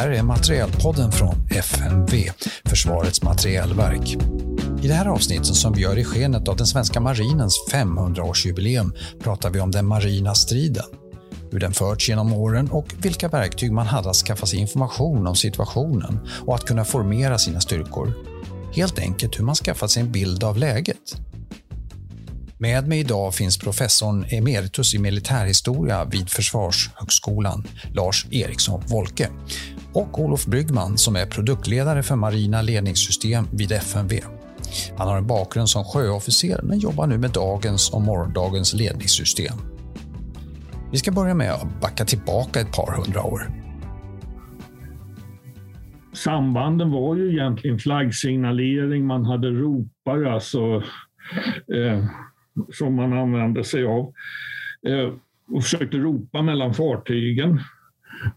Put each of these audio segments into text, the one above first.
här är Materielpodden från FMV, Försvarets materielverk. I det här avsnittet som vi gör i skenet av den svenska marinens 500-årsjubileum pratar vi om den marina striden. Hur den förts genom åren och vilka verktyg man hade att skaffa sig information om situationen och att kunna formera sina styrkor. Helt enkelt hur man skaffat sig en bild av läget. Med mig idag finns professorn emeritus i militärhistoria vid Försvarshögskolan, Lars Eriksson Wolke, och Olof Bryggman som är produktledare för marina ledningssystem vid FMV. Han har en bakgrund som sjöofficer men jobbar nu med dagens och morgondagens ledningssystem. Vi ska börja med att backa tillbaka ett par hundra år. Sambanden var ju egentligen flaggsignalering, man hade ropare, alltså eh, som man använde sig av eh, och försökte ropa mellan fartygen,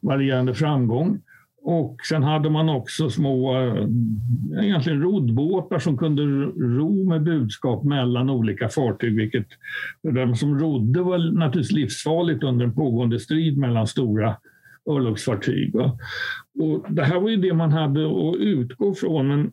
varierande framgång. Och sen hade man också små, eh, egentligen roddbåtar som kunde ro med budskap mellan olika fartyg, vilket för dem som rodde var naturligtvis livsfarligt under en pågående strid mellan stora örlogsfartyg. Och det här var ju det man hade att utgå från, men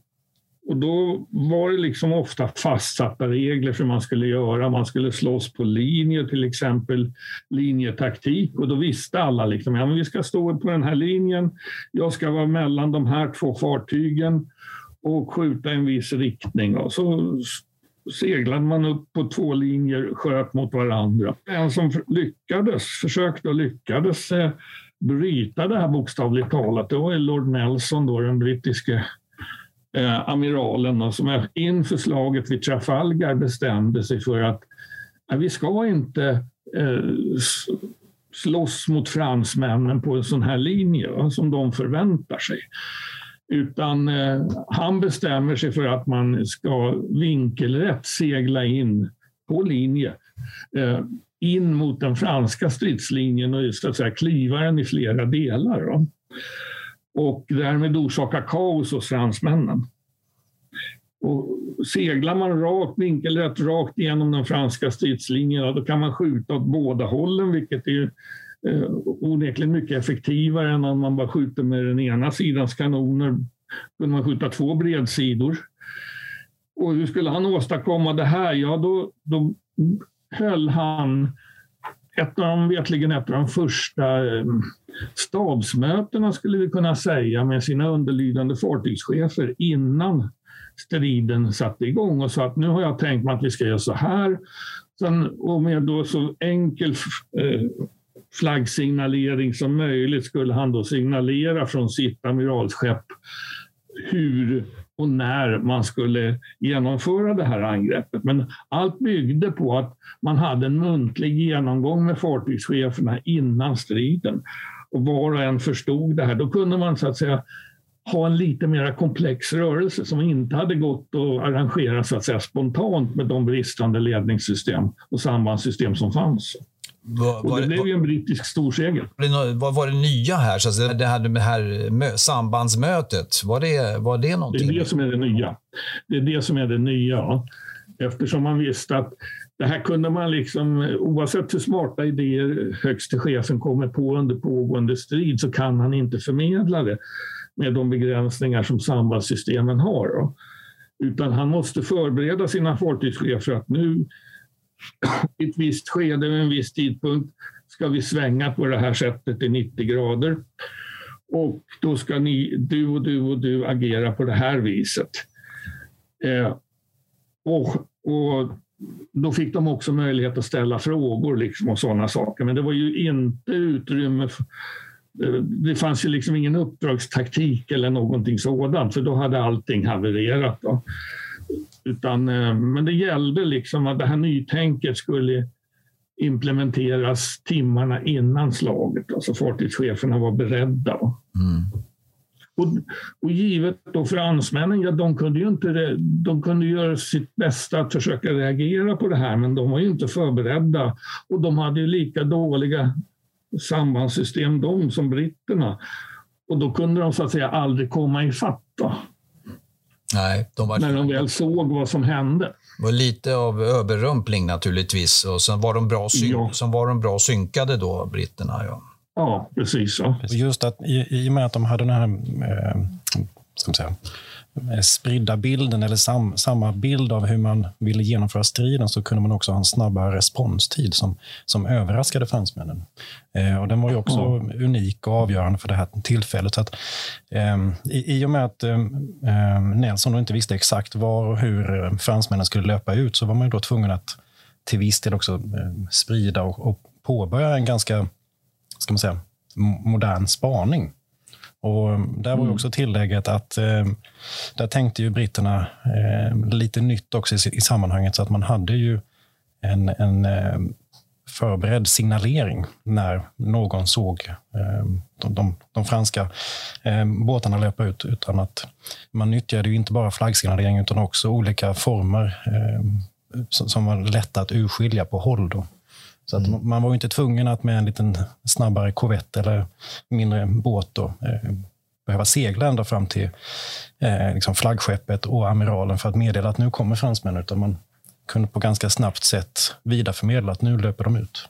och då var det liksom ofta fastsatta regler för hur man skulle göra. Man skulle slåss på linjer, till exempel linjetaktik. Och då visste alla liksom, ja, men vi ska stå på den här linjen. Jag ska vara mellan de här två fartygen och skjuta i en viss riktning. Och så seglade man upp på två linjer, sköt mot varandra. En som lyckades, försökte och lyckades eh, bryta det här bokstavligt talat, det var Lord Nelson, då, den brittiske eh, amiralen som inför slaget vid Trafalgar bestämde sig för att eh, vi ska inte eh, slåss mot fransmännen på en sån här linje va, som de förväntar sig. Utan eh, han bestämmer sig för att man ska vinkelrätt segla in på linje eh, in mot den franska stridslinjen och så att säga, kliva den i flera delar. Då och därmed orsaka kaos hos fransmännen. Och seglar man rakt, vinkelrätt rakt igenom den franska stridslinjen, då kan man skjuta åt båda hållen, vilket är eh, onekligen mycket effektivare än om man bara skjuter med den ena sidans kanoner. kunde man skjuta två bredsidor. Och hur skulle han åstadkomma det här? Ja, då, då höll han ett av de, vetligen ett av de första eh, stabsmötena skulle vi kunna säga med sina underlydande fartygschefer innan striden satte igång och sa att nu har jag tänkt mig att vi ska göra så här. Sen, och med då så enkel eh, flaggsignalering som möjligt skulle han då signalera från sitt amiralsskepp hur och när man skulle genomföra det här angreppet. Men allt byggde på att man hade en muntlig genomgång med fartygscheferna innan striden. Och var och en förstod det här. Då kunde man så att säga ha en lite mer komplex rörelse som inte hade gått att arrangera så att säga, spontant med de bristande ledningssystem och sambandssystem som fanns. Var, och det blev ju en brittisk storseger. Vad var det nya här? Så det här med här sambandsmötet, var det, var det någonting? Det är det som är det nya. Det är det som är det nya. Eftersom man visste att det här kunde man liksom, oavsett hur smarta idéer högste chefen kommer på under pågående strid, så kan han inte förmedla det med de begränsningar som sambandssystemen har. Utan han måste förbereda sina fartygschefer att nu i ett visst skede, vid en viss tidpunkt, ska vi svänga på det här sättet i 90 grader. Och då ska ni, du och du och du agera på det här viset. Eh, och, och då fick de också möjlighet att ställa frågor liksom och sådana saker. Men det var ju inte utrymme för, eh, det fanns ju liksom ingen uppdragstaktik eller någonting sådant, för då hade allting havererat. Då. Utan, eh, men det gällde liksom att det här nytänket skulle implementeras timmarna innan slaget. Alltså fartygscheferna var beredda. Mm. Och, och givet då fransmännen, ja, de kunde ju inte de kunde göra sitt bästa att försöka reagera på det här, men de var ju inte förberedda. Och de hade ju lika dåliga sambandssystem de som britterna. Och då kunde de så att säga aldrig komma ifatt. Då. Nej, de var... När de väl såg vad som hände. Det var lite av överrumpling naturligtvis. Och sen var de bra, syn... ja. sen var de bra synkade då, britterna. Ja. Ja, precis. Ja. Just att i, i och med att de hade den här eh, ska man säga, spridda bilden eller sam, samma bild av hur man ville genomföra striden så kunde man också ha en snabbare responstid som, som överraskade fransmännen. Eh, och den var ju också mm. unik och avgörande för det här tillfället. Så att, eh, i, I och med att eh, Nelson inte visste exakt var och hur eh, fransmännen skulle löpa ut så var man då tvungen att till viss del också sprida och, och påbörja en ganska ska man säga, modern spaning. Och där var mm. också tillägget att eh, där tänkte ju britterna eh, lite nytt också i, i, sammanhanget, så att man hade ju en, en eh, förberedd signalering när någon såg eh, de, de, de, franska eh, båtarna löpa ut. Utan att man nyttjade ju inte bara flaggsignalering utan också olika former eh, som, som var lätta att urskilja på håll. Då. Så att mm. man var inte tvungen att med en liten snabbare korvett eller mindre båt då, eh, behöva segla ända fram till eh, liksom flaggskeppet och amiralen för att meddela att nu kommer fransmännen. Utan man kunde på ganska snabbt sätt vidareförmedla att nu löper de ut.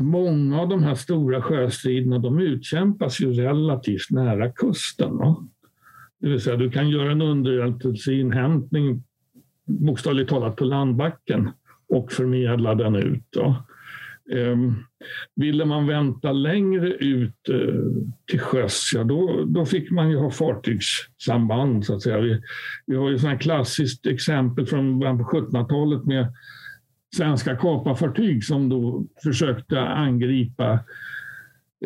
Många av de här stora sjöstriderna de utkämpas ju relativt nära kusten. Va? Det vill säga, du kan göra en underrättelseinhämtning bokstavligt talat på landbacken och förmedla den ut. Då. Ehm, ville man vänta längre ut eh, till sjöss, ja då, då fick man ju ha fartygssamband. Så att säga. Vi, vi har ju ett klassiskt exempel från början på 1700-talet med svenska kaparfartyg som då försökte angripa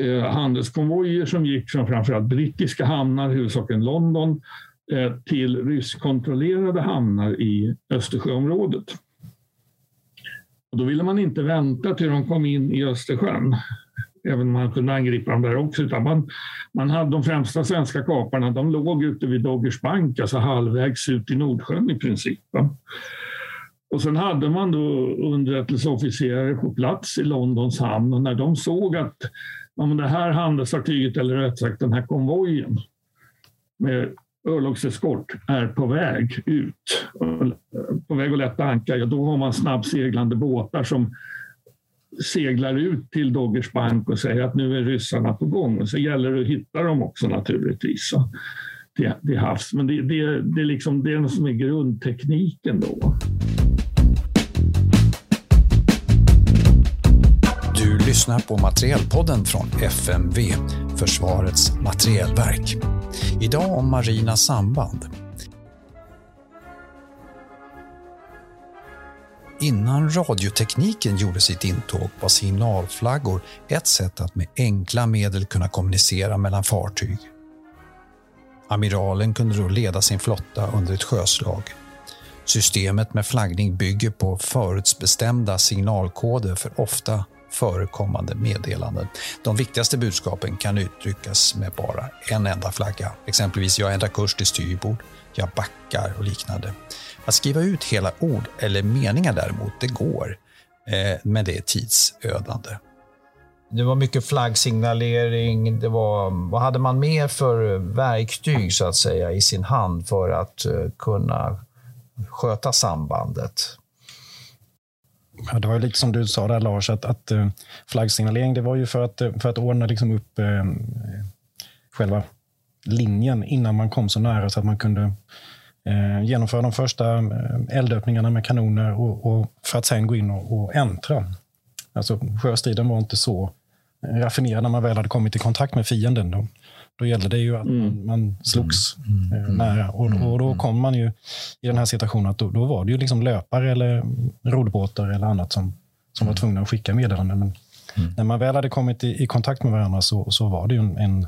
eh, handelskonvojer som gick från framförallt brittiska hamnar, huvudsakligen London, eh, till ryskkontrollerade hamnar i Östersjöområdet. Och då ville man inte vänta till de kom in i Östersjön, även om man kunde angripa dem där också. Utan man, man hade de främsta svenska kaparna, de låg ute vid Doggers bank, alltså halvvägs ut i Nordsjön i princip. Och sen hade man då underrättelseofficerare på plats i Londons hamn och när de såg att ja, det här handelsfartyget, eller rätt sagt den här konvojen med örlogseskort är på väg ut, på väg att lätta ankar, ja, då har man snabbseglande båtar som seglar ut till Doggers bank och säger att nu är ryssarna på gång. Och så gäller det att hitta dem också naturligtvis så, till, till havs. Men det, det, det, är liksom, det är det som är grundtekniken då. Du lyssnar på Materielpodden från FMV, Försvarets materielverk. Idag om marina samband. Innan radiotekniken gjorde sitt intåg var signalflaggor ett sätt att med enkla medel kunna kommunicera mellan fartyg. Amiralen kunde då leda sin flotta under ett sjöslag. Systemet med flaggning bygger på förutbestämda signalkoder för ofta förekommande meddelanden. De viktigaste budskapen kan uttryckas med bara en enda flagga. Exempelvis “Jag ändrar kurs till styrbord”, “Jag backar” och liknande. Att skriva ut hela ord eller meningar däremot, det går, eh, men det är tidsödande. Det var mycket flaggsignalering. Det var, vad hade man mer för verktyg så att säga i sin hand för att eh, kunna sköta sambandet? Ja, det var lite som du sa där Lars, att, att eh, flaggsignalering det var ju för att, för att ordna liksom upp eh, själva linjen innan man kom så nära så att man kunde eh, genomföra de första eh, eldöppningarna med kanoner och, och för att sen gå in och, och äntra. Alltså, sjöstriden var inte så raffinerad när man väl hade kommit i kontakt med fienden. Då, då gällde det ju att mm. man, slogs mm. Mm. mm. nära. Och, mm. och, då kom man ju i den här situationen att då, då var det ju liksom löpare eller rodbåtar eller annat som, som var tvungna att skicka meddelanden. Men när man väl hade kommit i, i, kontakt med varandra så, så var det ju en, en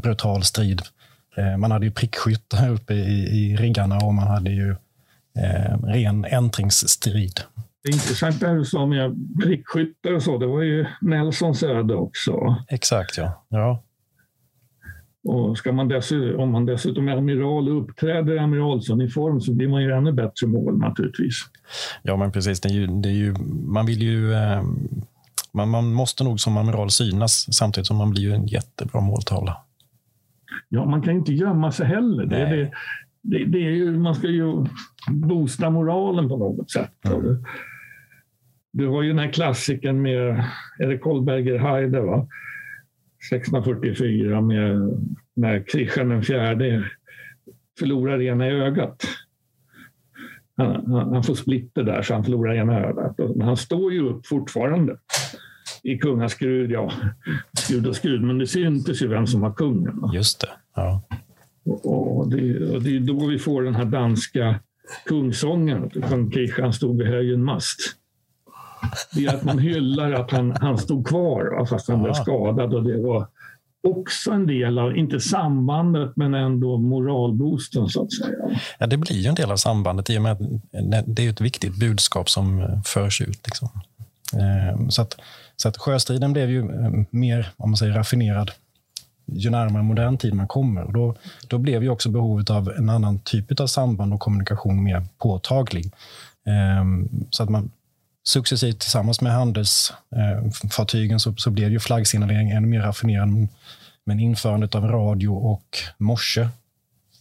brutal strid. Eh, man hade ju prickskyttar uppe i, i riggarna och man hade ju eh, ren äntringsstrid. Det är intressant det du sa med prickskyttar och så. Det var ju Nelsons öde också. Exakt, ja. ja. Och ska man dessutom, om man dessutom är amiral och uppträder i amiralsuniform så blir man ju ännu bättre mål naturligtvis. Ja, men precis. Det är ju, det är ju, man vill ju... Eh, man, man måste nog som amiral synas samtidigt som man blir ju en jättebra måltavla. Ja, man kan inte gömma sig heller. Det, det, det, det, är ju, man ska ju boosta moralen på något sätt. Mm. Du har ju den här klassiken med, är det Kolberger Heide? Va? 1644 med, när Kristian den fjärde förlorar ena ögat. Han, han, han, får splitter där så han förlorar ena ögat. Men han står ju upp fortfarande i kungaskrud, ja, skrud och skrud, men det syntes ju vem som var kungen. Just det. Ja. Och, och, det, och det är då vi får den här danska kungsången, kung Kristian stod vid höjen mast. Det är att man hyllar att han, han stod kvar fast han blev skadad och det var också en del av, inte sambandet, men ändå moralboosten så att säga. Ja, det blir ju en del av sambandet i och med att det är ett viktigt budskap som förs ut. Liksom. Ehm, så att, så att sjöstriden blev ju eh, mer om man säger, raffinerad ju närmare modern tid man kommer. Och då, då blev ju också behovet av en annan typ av samband och kommunikation mer påtaglig. Ehm, så att man successivt tillsammans med handelsfartygen så, så blev ju flaggsignalering ännu mer raffinerad. Men införandet av radio och morse,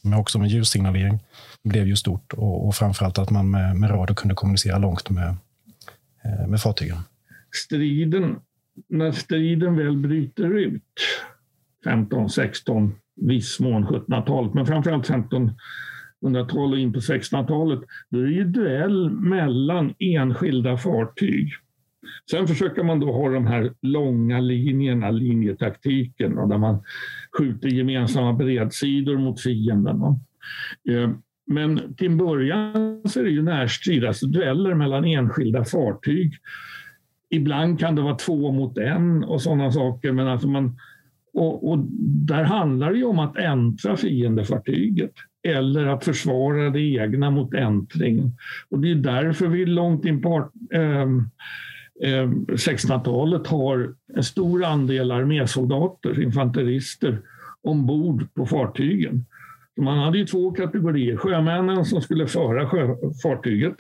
men också med ljudsignalering, blev ju stort. Och, och framförallt att man med, med radio kunde kommunicera långt med, eh, med fartygen. Striden, när striden väl bryter ut 15, 16, viss mån 1700-talet, men framförallt 1500-talet och in på 1600-talet, då är det ju duell mellan enskilda fartyg. Sen försöker man då ha de här långa linjerna, linjetaktiken, där man skjuter gemensamma bredsidor mot fienden. Eh, men till en början så är det ju närstrid, alltså dueller mellan enskilda fartyg. Ibland kan det vara två mot en och sådana saker, men alltså man, och, och, där handlar det ju om att äntra fiendefartyget eller att försvara det egna mot äntring. Och det är därför vi långt in på eh, eh, 1600-talet har en stor andel armésoldater, infanterister, ombord på fartygen. Man hade ju två kategorier, sjömännen som skulle föra sjö, fartyget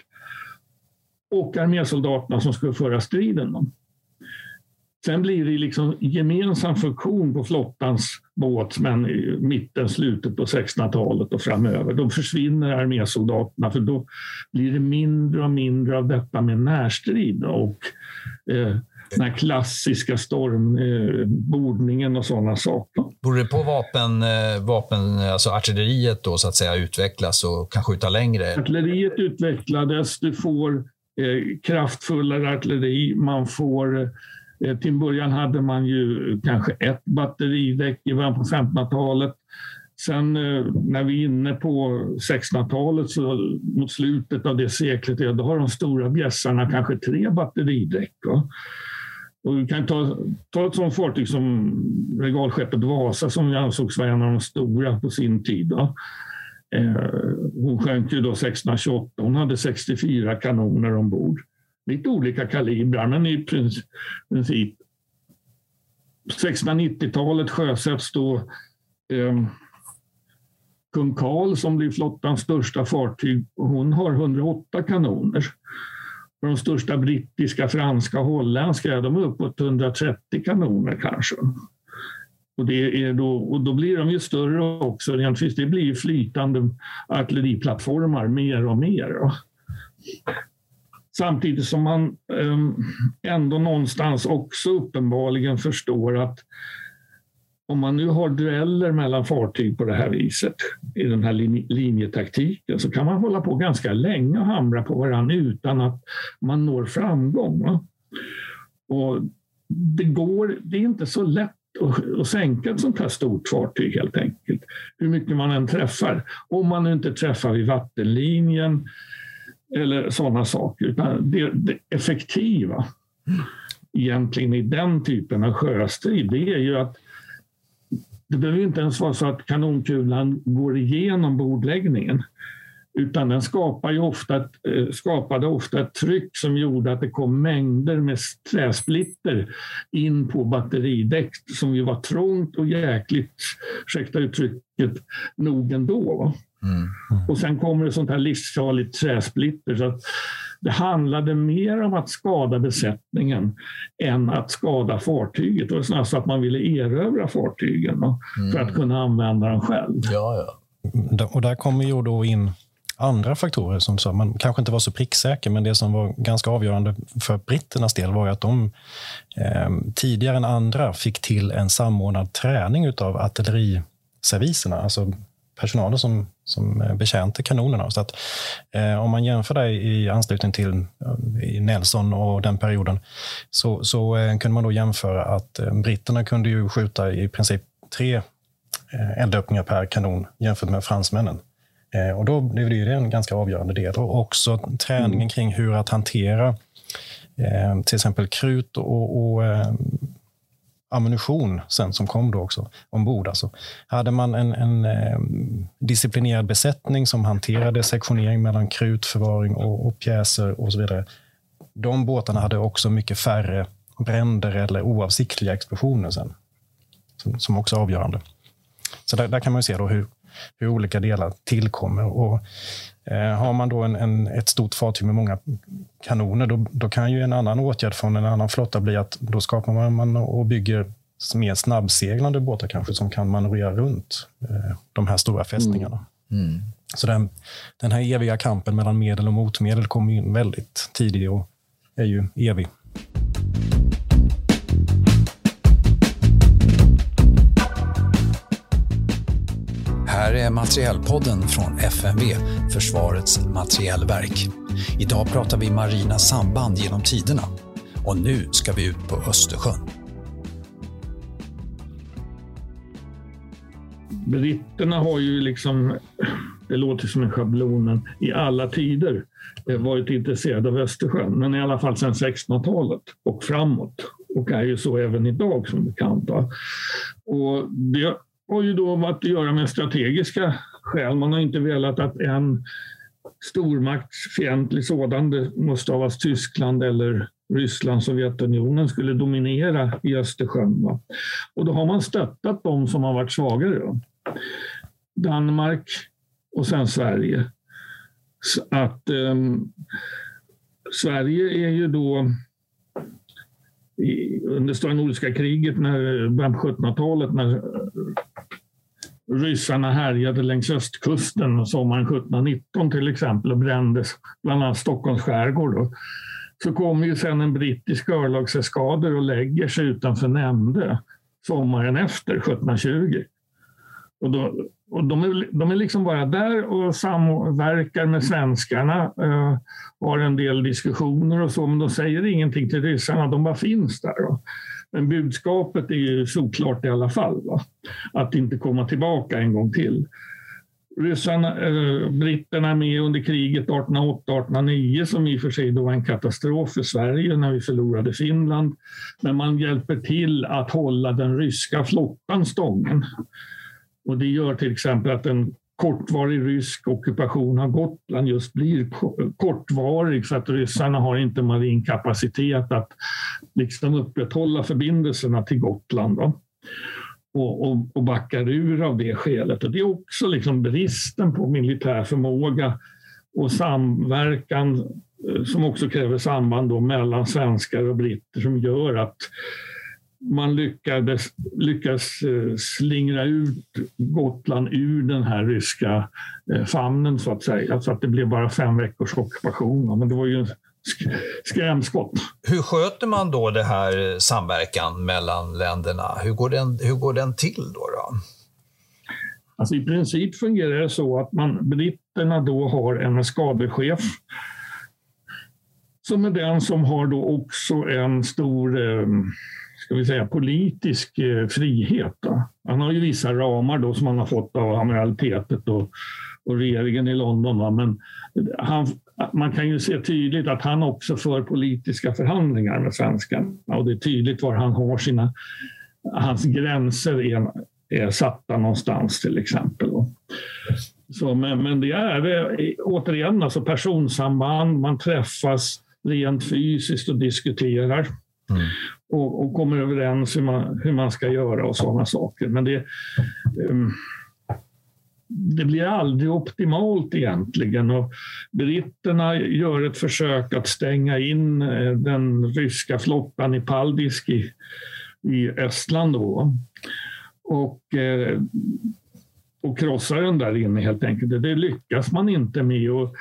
och armésoldaterna som skulle föra striden. Sen blir det liksom gemensam funktion på flottans båtsmän i mitten, slutet på 1600-talet och framöver. Då försvinner armésoldaterna för då blir det mindre och mindre av detta med närstrid och eh, den här klassiska stormbordningen eh, och sådana saker. Beror det på vapen, eh, vapen, alltså artilleriet då så att säga utvecklas och kan skjuta längre? Artilleriet utvecklades, du får eh, kraftfullare artilleri, man får till till början hade man ju kanske ett batteridäck i början på 1500-talet. Sen eh, när vi är inne på 1600-talet, så mot slutet av det seklet, ja, då har de stora bjässarna kanske tre batteridäck. Och vi kan ta, ta ett sådant fartyg som regalskeppet Vasa som ansågs vara en av de stora på sin tid. Eh, hon sjönk ju då 1628. Hon hade 64 kanoner ombord lite olika kalibrar, men i princip 1690-talet sjösätts då eh, kung Karl som blir flottans största fartyg. Hon har 108 kanoner. de största brittiska, franska och holländska de är uppåt 130 kanoner kanske. Och, det är då, och då blir de ju större också. Det blir flytande artilleriplattformar mer och mer. Samtidigt som man ehm, ändå någonstans också uppenbarligen förstår att om man nu har dueller mellan fartyg på det här viset i den här linjetaktiken så kan man hålla på ganska länge och hamra på varandra utan att man når framgång. Och det, går, det är inte så lätt att sänka ett sånt här stort fartyg helt enkelt. Hur mycket man än träffar. Om man inte träffar vid vattenlinjen eller sådana saker. Utan det, det effektiva egentligen i den typen av sjöstrid, det är ju att det behöver inte ens vara så att kanonkulan går igenom bordläggningen. Utan den skapar ju ofta eh, skapade ofta ett tryck som gjorde att det kom mängder med träsplitter in på batteridäck som ju var trångt och jäkligt, ursäkta uttrycket, nog ändå. Mm. Och sen kommer det sånt här livsfarligt träsplitter. Så att det handlade mer om att skada besättningen än att skada fartyget. Det var snarare så att man ville erövra fartygen mm. för att kunna använda dem själv. Ja, ja. Och där kommer ju då in andra faktorer som så, man kanske inte var så pricksäker, men det som var ganska avgörande för britternas del var att de eh, tidigare än andra fick till en samordnad träning av artilleriserviserna, alltså personalen som, som betjänte kanonerna. Så att, eh, om man jämför det i anslutning till eh, i Nelson och den perioden, så, så eh, kunde man då jämföra att eh, britterna kunde ju skjuta i princip tre eh, eldöppningar per kanon jämfört med fransmännen. Eh, och då blev det ju en ganska avgörande del. Och också träningen mm. kring hur att hantera eh, till exempel krut och, och eh, ammunition sen som kom då också ombord. Alltså, hade man en, en eh, disciplinerad besättning som hanterade sektionering mellan krut, förvaring och, och pjäser och så vidare. De båtarna hade också mycket färre bränder eller oavsiktliga explosioner sen. Som, som också är avgörande. Så där, där kan man se då hur, hur olika delar tillkommer. Och, eh, har man då en, en, ett stort fartyg med många kanoner, då, då, kan ju en annan åtgärd från en annan flotta bli att då skapar man och bygger mer snabbseglande båtar kanske som kan manövrera runt eh, de här stora fästningarna. Mm. Mm. Så den, den här eviga kampen mellan medel och motmedel kommer in väldigt tidigt och är ju evig. Här är Materielpodden från FMV, Försvarets materielverk. Idag pratar vi marina samband genom tiderna. Och nu ska vi ut på Östersjön. Britterna har ju liksom, det låter som en schablon, men i alla tider eh, varit intresserade av Östersjön. Men i alla fall sedan 1600-talet och framåt. Och är ju så även idag som bekant. Och det har ju då varit att göra med strategiska skäl. Man har inte velat att en stormaktsfientlig sådan, det måste ha varit Tyskland eller Ryssland, Sovjetunionen, skulle dominera i Östersjön. Va? Och då har man stöttat de som har varit svagare. Då. Danmark och sen Sverige. Så att eh, Sverige är ju då i, under stora nordiska kriget, när, början på 1700-talet, när eh, ryssarna härjade längs östkusten sommaren 1719 till exempel och brände bland annat Stockholms skärgård. Då. Så kommer ju sen en brittisk örlogseskader och lägger sig utanför Nämnde sommaren efter 1720. Och, då, och de, är, de är liksom bara där och samverkar med svenskarna, eh, har en del diskussioner och så, men de säger ingenting till ryssarna, de bara finns där. Då. Men budskapet är ju såklart i alla fall. Va? Att inte komma tillbaka en gång till. Ryssarna, eh, britterna är med under kriget 1808-1809 som i och för sig då var en katastrof för Sverige när vi förlorade Finland. Men man hjälper till att hålla den ryska flottan stången. Och det gör till exempel att en kortvarig rysk ockupation av Gotland just blir kortvarig för att ryssarna har inte marin kapacitet att liksom upprätthålla förbindelserna till Gotland. Då. Och, och, och backar ur av det skälet. Och det är också liksom bristen på militär förmåga och samverkan eh, som också kräver samband då mellan svenskar och britter som gör att man lyckades, lyckas eh, slingra ut Gotland ur den här ryska eh, famnen så att säga. Så att det blev bara fem veckors ockupation. Men det var ju skrämskott. Hur sköter man då det här samverkan mellan länderna? Hur går den, hur går den till då? då? Alltså I princip fungerar det så att man, britterna då har en skadechef som är den som har då också en stor eh, ska vi säga, politisk eh, frihet. Då. Han har ju vissa ramar då som han har fått av amiralitetet och, och regeringen i London. Va? Men han, man kan ju se tydligt att han också för politiska förhandlingar med svenskarna och det är tydligt var han har sina, hans gränser är, är satta någonstans till exempel. Så, men, men det är eh, återigen alltså personsamband, man träffas rent fysiskt och diskuterar. Mm. Och, och, kommer överens hur man, hur man ska göra och sådana saker. Men det, um, det blir aldrig optimalt egentligen. Och britterna gör ett försök att stänga in eh, den ryska flottan i Paldiski i, i Estland. Då. Och, eh, och krossa den där inne helt enkelt. Det lyckas man inte med. Och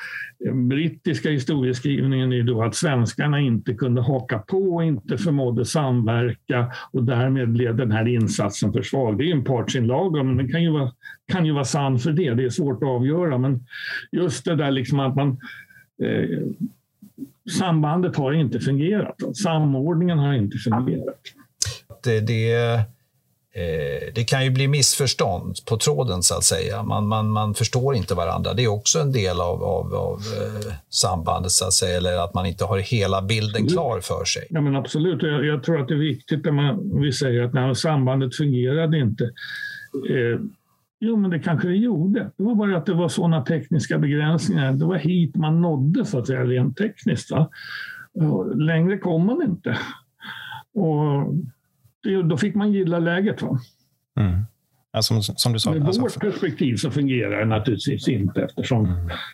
eh, brittiska historieskrivningen är då att svenskarna inte kunde haka på, och inte förmådde samverka och därmed blev den här insatsen för svag. Det är en partsinlaga, men den kan ju vara, kan ju vara sann för det. Det är svårt att avgöra, men just det där liksom att man eh, sambandet har inte fungerat. Samordningen har inte fungerat. Det, det det kan ju bli missförstånd på tråden, så att säga. Man, man, man förstår inte varandra. Det är också en del av, av, av eh, sambandet, så att säga, eller att man inte har hela bilden klar för sig. Ja, men absolut. Jag, jag tror att det är viktigt när man, vi säger att när sambandet fungerade inte. Eh, jo, men det kanske det gjorde. Det var bara att det var sådana tekniska begränsningar. Det var hit man nådde, så att säga, rent tekniskt. Va? Längre kom man inte. Och då fick man gilla läget. Va? Mm. Ja, som, som, du sa, Med alltså, vårt perspektiv så fungerar det naturligtvis inte. Eftersom,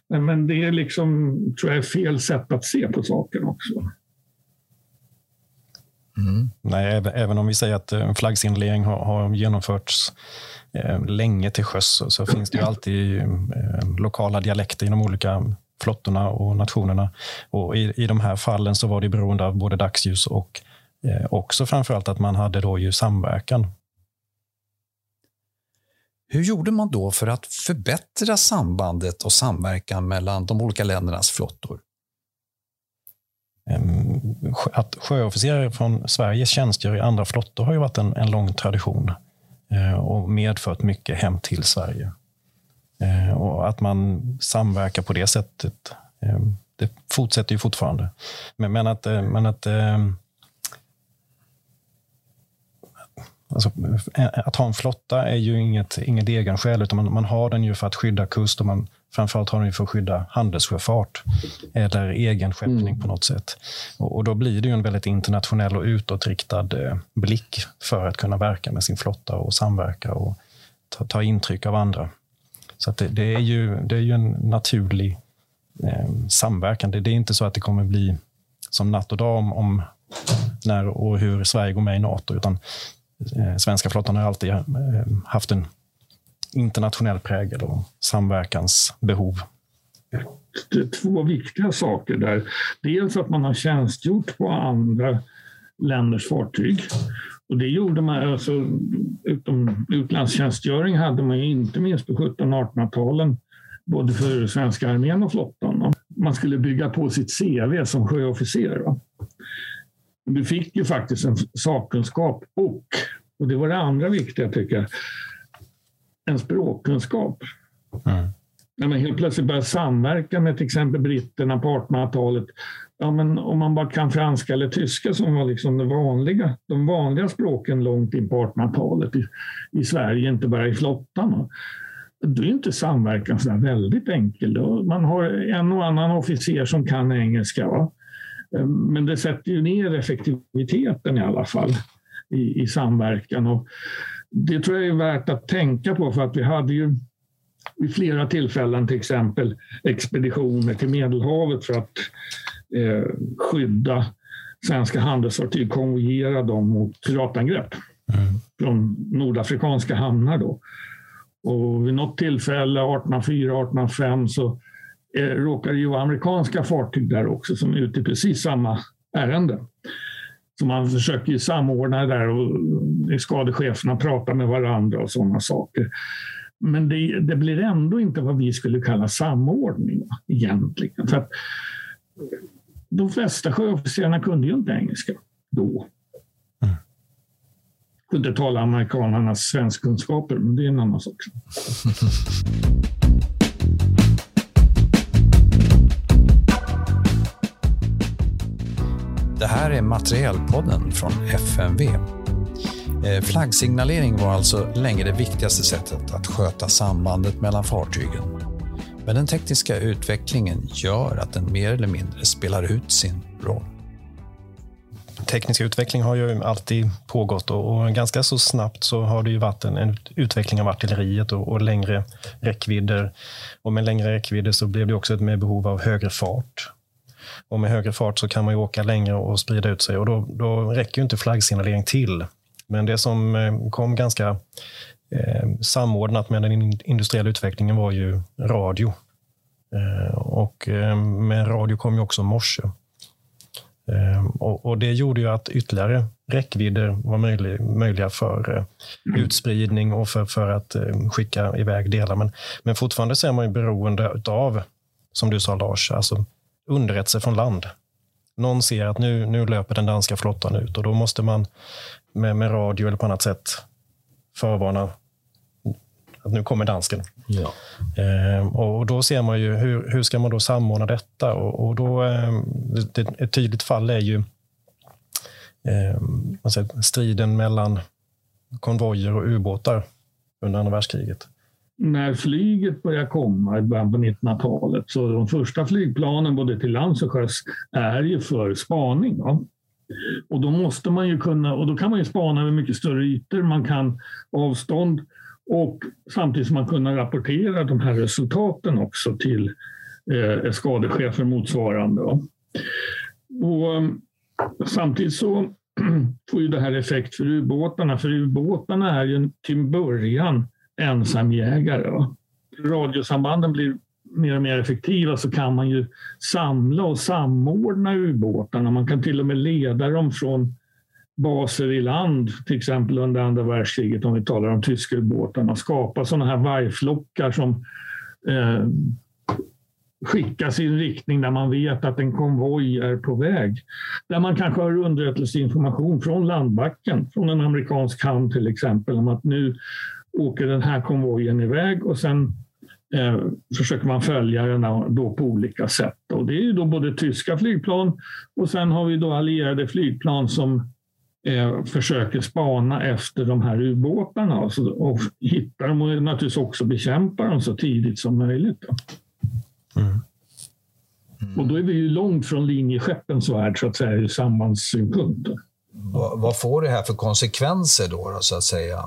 mm. Men det är liksom, tror jag, fel sätt att se på saken också. Mm. Nej, även, även, om vi säger att en flaggsignalering har, har genomförts eh, länge till sjöss så, så finns det ju alltid eh, lokala dialekter inom olika flottorna och nationerna. Och i, I de här fallen så var det beroende av både dagsljus och Eh, också framförallt att man hade då ju samverkan. Hur gjorde man då för att förbättra sambandet och samverkan mellan de olika ländernas flottor? Att sjöofficerare från Sverige tjänstgör i andra flottor har ju varit en, en lång tradition eh, och medfört mycket hem till Sverige. Eh, och att man samverkar på det sättet, det fortsätter ju fortfarande. Men, men att, men att Alltså, att ha en flotta är ju inget, inget egenskäl, utan man, man, har den ju för att skydda kust och man framförallt har den ju för att skydda handelssjöfart eller egen skeppning mm. på något sätt. Och, och, Då blir det ju en väldigt internationell och utåtriktad eh, blick för att kunna verka med sin flotta och samverka och ta, ta intryck av andra. Så det, det, är ju, det är ju en naturlig eh, samverkan. Det, det, är inte så att det kommer bli som natt och dag om, om när och hur Sverige går med i Nato, utan Eh, Eh, svenska flottan har alltid eh, haft en internationell prägel och samverkansbehov. Det är två viktiga saker där. Dels att man har tjänstgjort på andra länders fartyg. Och det gjorde man, alltså, utom utlandstjänstgöring hade man ju inte minst på 1700 1800-talen, både för svenska armén och flottan. Man skulle bygga på sitt CV som sjöofficer. Du fick ju faktiskt en sakkunskap och, och det var det andra viktiga tycker jag, en språkkunskap. Mm. När man helt plötsligt börjar samverka med till exempel britterna på 1800-talet. Ja, men om man bara kan franska eller tyska som var liksom det vanliga, de vanliga språken långt in på 1800-talet i, i Sverige, inte bara i flottan. Då är inte samverkan så väldigt enkel. Man har en och annan officer som kan engelska. Va? Men det sätter ju ner effektiviteten i alla fall i, i samverkan. Och det tror jag är värt att tänka på för att vi hade ju vid flera tillfällen till exempel expeditioner till Medelhavet för att eh, skydda svenska handelsfartyg, konvojera dem mot piratangrepp mm. från nordafrikanska hamnar. Då. Och vid något tillfälle, 1804-1805, så eh, råkar ju vara amerikanska fartyg där också som är ute i precis samma ärende. Så man försöker ju samordna det där och skadecheferna pratar med varandra och sådana saker. Men det, det, blir ändå inte vad vi skulle kalla samordning egentligen. För att de flesta sjöofficerarna kunde ju inte engelska då. Mm. Kunde tala amerikanernas svenskkunskaper, men det är en annan sak. Det här är Materielpodden från FMV. Eh, flaggsignalering var alltså länge det viktigaste sättet att sköta sambandet mellan fartygen. Men den tekniska utvecklingen gör att den mer eller mindre spelar ut sin roll. Teknisk utveckling har ju alltid pågått och, ganska så snabbt så har det ju varit en, en utveckling av artilleriet och, och, längre räckvidder. Och med längre räckvidder så blev det också ett mer behov av högre fart och med högre fart så kan man åka längre och sprida ut sig och då, då räcker ju inte flaggsignalering till. Men det som eh, kom ganska eh, samordnat med den industriella utvecklingen var ju radio. Eh, och eh, med radio kom ju också morse. Eh, och, och, det gjorde ju att ytterligare räckvidder var möjlig, möjliga för eh, utspridning och för, för att eh, skicka iväg delar. Men, men fortfarande så är man ju beroende av, som du sa Lars, alltså underrättelse från land. Någon ser att nu, nu löper den danska flottan ut och då måste man med, med radio eller på annat sätt förvarna att nu kommer dansken. Ja. Eh, och Då ser man ju hur, hur ska man då samordna detta? Och, och då, eh, det, ett tydligt fall är ju eh, striden mellan konvojer och ubåtar under andra världskriget. När flyget börjar komma i början på 1900-talet, så de första flygplanen både till lands och sjöss är ju för spaning. Va? Och då måste man ju kunna, och då kan man ju spana över mycket större ytor, man kan avstånd och samtidigt som man kunna rapportera de här resultaten också till eh, skadechefer motsvarande. Och, um, samtidigt så får ju det här effekt för ubåtarna, för ubåtarna är ju till början ensamjägare. Va? Radiosambanden blir mer och mer effektiva så kan man ju samla och samordna ubåtarna. Man kan till och med leda dem från baser i land, till exempel under andra världskriget, om vi talar om tyska ubåtarna, skapa sådana här vargflockar som eh, skickas i en riktning där man vet att en konvoj är på väg. Där man kanske har underrättelseinformation från landbacken, från en amerikansk hamn till exempel, om att nu åker den här konvojen iväg och sen eh, försöker man följa den då på olika sätt. Och det är ju då både tyska flygplan och sen har vi då allierade flygplan som eh, försöker spana efter de här ubåtarna och, så, och hitta dem och naturligtvis också bekämpa dem så tidigt som möjligt. Mm. Mm. Och då är vi ju långt från linjeskeppens värld så att säga ur sambandssynpunkt. Vad, vad får det här för konsekvenser då, då så att säga?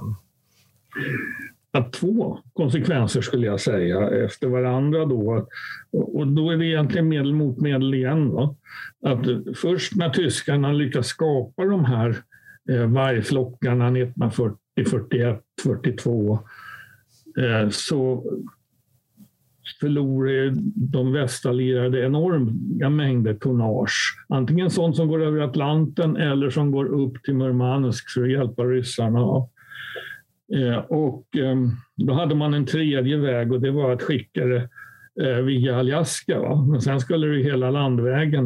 Två konsekvenser skulle jag säga efter varandra. Då. Och då är det egentligen medel mot medel igen. Då. Att först när tyskarna lyckas skapa de här eh, vargflockarna 1940, 41, 42 så förlorar de västallierade enorma mängder tonnage. Antingen sånt som går över Atlanten eller som går upp till Murmansk för att hjälpa ryssarna. Eh, och ehm, då hade man en tredje väg och det var att skicka det eh, via Alaska. Va? Men sen skulle det hela landvägen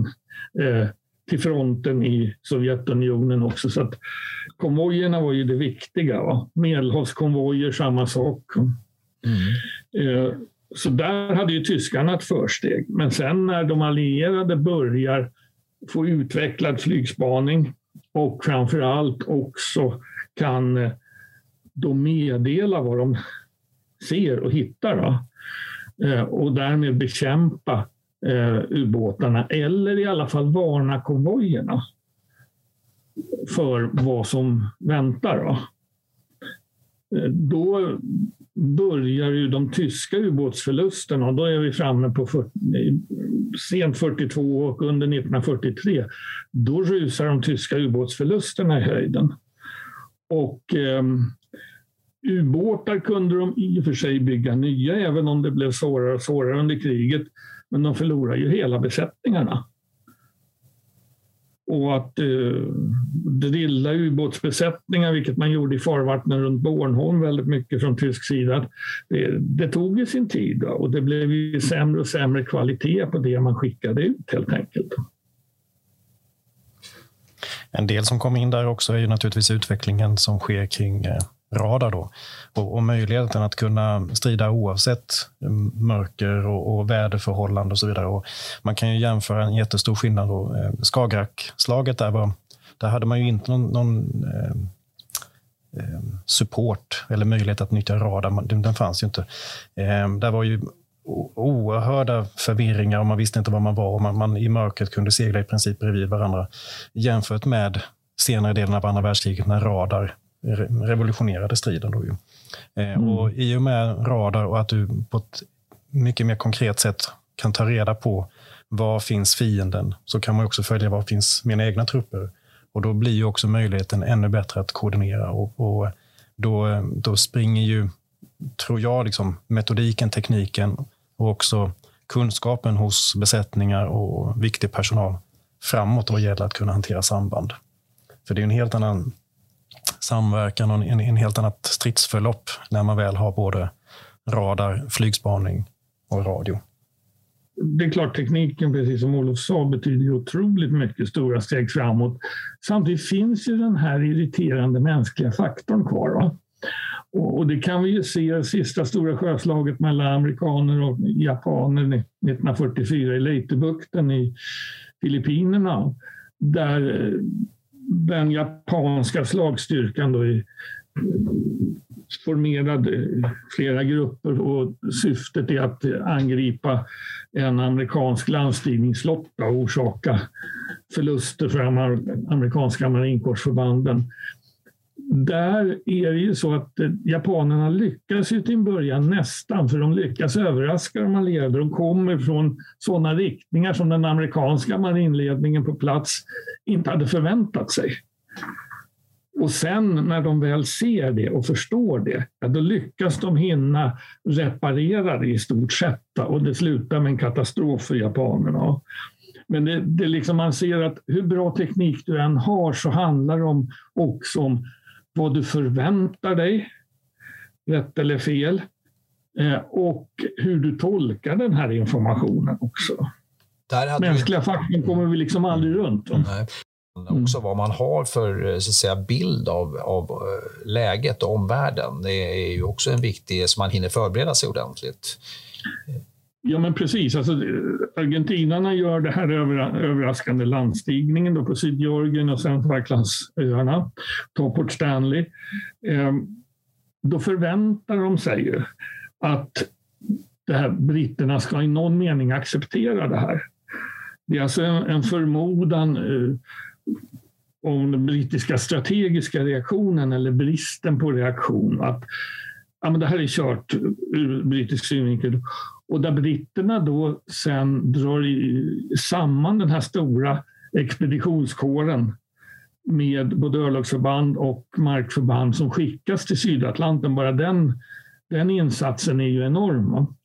eh, till fronten i Sovjetunionen också. Så att konvojerna var ju det viktiga. Va? Medelhavskonvojer, samma sak. Mm. Så där hade ju tyskarna ett försteg. Men sen när de allierade börjar få utvecklad flygspaning och framför allt också kan då meddela vad de ser och hittar. Då. Eh, och därmed bekämpa eh, ubåtarna eller i alla fall varna konvojerna för vad som väntar. Då, eh, då börjar ju de tyska ubåtsförlusterna och då är vi framme på 40, sent 42 och under 1943. Då rusar de tyska ubåtsförlusterna i höjden. Och eh, Ubåtar kunde de i och för sig bygga nya, även om det blev svårare och svårare under kriget. Men de förlorade ju hela besättningarna. Och att eh, drilla ubåtsbesättningar, vilket man gjorde i farvattnen runt Bornholm väldigt mycket från tysk sida, det, det tog ju sin tid då, och det blev ju sämre och sämre kvalitet på det man skickade ut helt enkelt. En del som kom in där också är ju naturligtvis utvecklingen som sker kring eh, radar då. Och, och, möjligheten att kunna strida oavsett mm, mörker och, och väderförhållanden och så vidare. Och man kan ju jämföra en jättestor skillnad. Då. Eh, Skagerrak-slaget, där, var, där hade man ju inte någon, någon eh, eh support eller möjlighet att nyttja radar. Den, den fanns ju inte. Eh, där var ju oerhörda förvirringar och man visste inte var man var och man, man i mörkret kunde segla i princip bredvid varandra. Jämfört med senare delen av andra världskriget när radar revolutionerade striden. Då ju. Eh, mm. Och I och med radar och att du på ett mycket mer konkret sätt kan ta reda på var finns fienden, så kan man också följa var finns mina egna trupper. Och Då blir ju också möjligheten ännu bättre att koordinera och, och då, då springer ju, tror jag, liksom, metodiken, tekniken och också kunskapen hos besättningar och viktig personal framåt vad gäller att kunna hantera samband. För det är en helt annan samverkan och en, en helt annat stridsförlopp när man väl har både radar, flygspaning och radio. Det är klart, tekniken, precis som Olof sa, betyder otroligt mycket stora steg framåt. Samtidigt finns ju den här irriterande mänskliga faktorn kvar. Va? Och, och det kan vi ju se sista stora sjöslaget mellan amerikaner och japaner 1944 i Leitebukten i Filippinerna. Där eh, den japanska slagstyrkan då är formerad flera grupper och syftet är att angripa en amerikansk landstigningsflotta och orsaka förluster för de amerikanska marinkårsförbanden där är det ju så att eh, japanerna lyckas ju till en början nästan, för de lyckas överraska de allierade. De kommer från sådana riktningar som den amerikanska marinledningen på plats inte hade förväntat sig. Och sen när de väl ser det och förstår det, ja, då lyckas de hinna reparera det i stort sett. Och det slutar med en katastrof för japanerna. Men det, det liksom man ser att hur bra teknik du än har så handlar det också om vad du förväntar dig, rätt eller fel, eh, och hur du tolkar den här informationen också. Mänskliga vi... faktorn kommer vi liksom aldrig runt. Nej. Också vad man har för så att säga, bild av, av eh, läget och omvärlden. Det är ju också en viktig, så man hinner förbereda sig ordentligt. Ja, men precis. Alltså, argentinarna gör det här överraskande landstigningen då på Sydgeorgien och sen Falklandsöarna, tar Port Stanley. Ehm, då förväntar de sig ju att det här, britterna ska i någon mening acceptera det här. Det är alltså en, en förmodan eh, om den brittiska strategiska reaktionen eller bristen på reaktion. Att ja, men det här är kört ur brittisk synvinkel. Och där britterna då sen drar samman den här stora expeditionskåren med både örlogsförband och markförband som skickas till Sydatlanten. Bara den, den insatsen är ju enorm.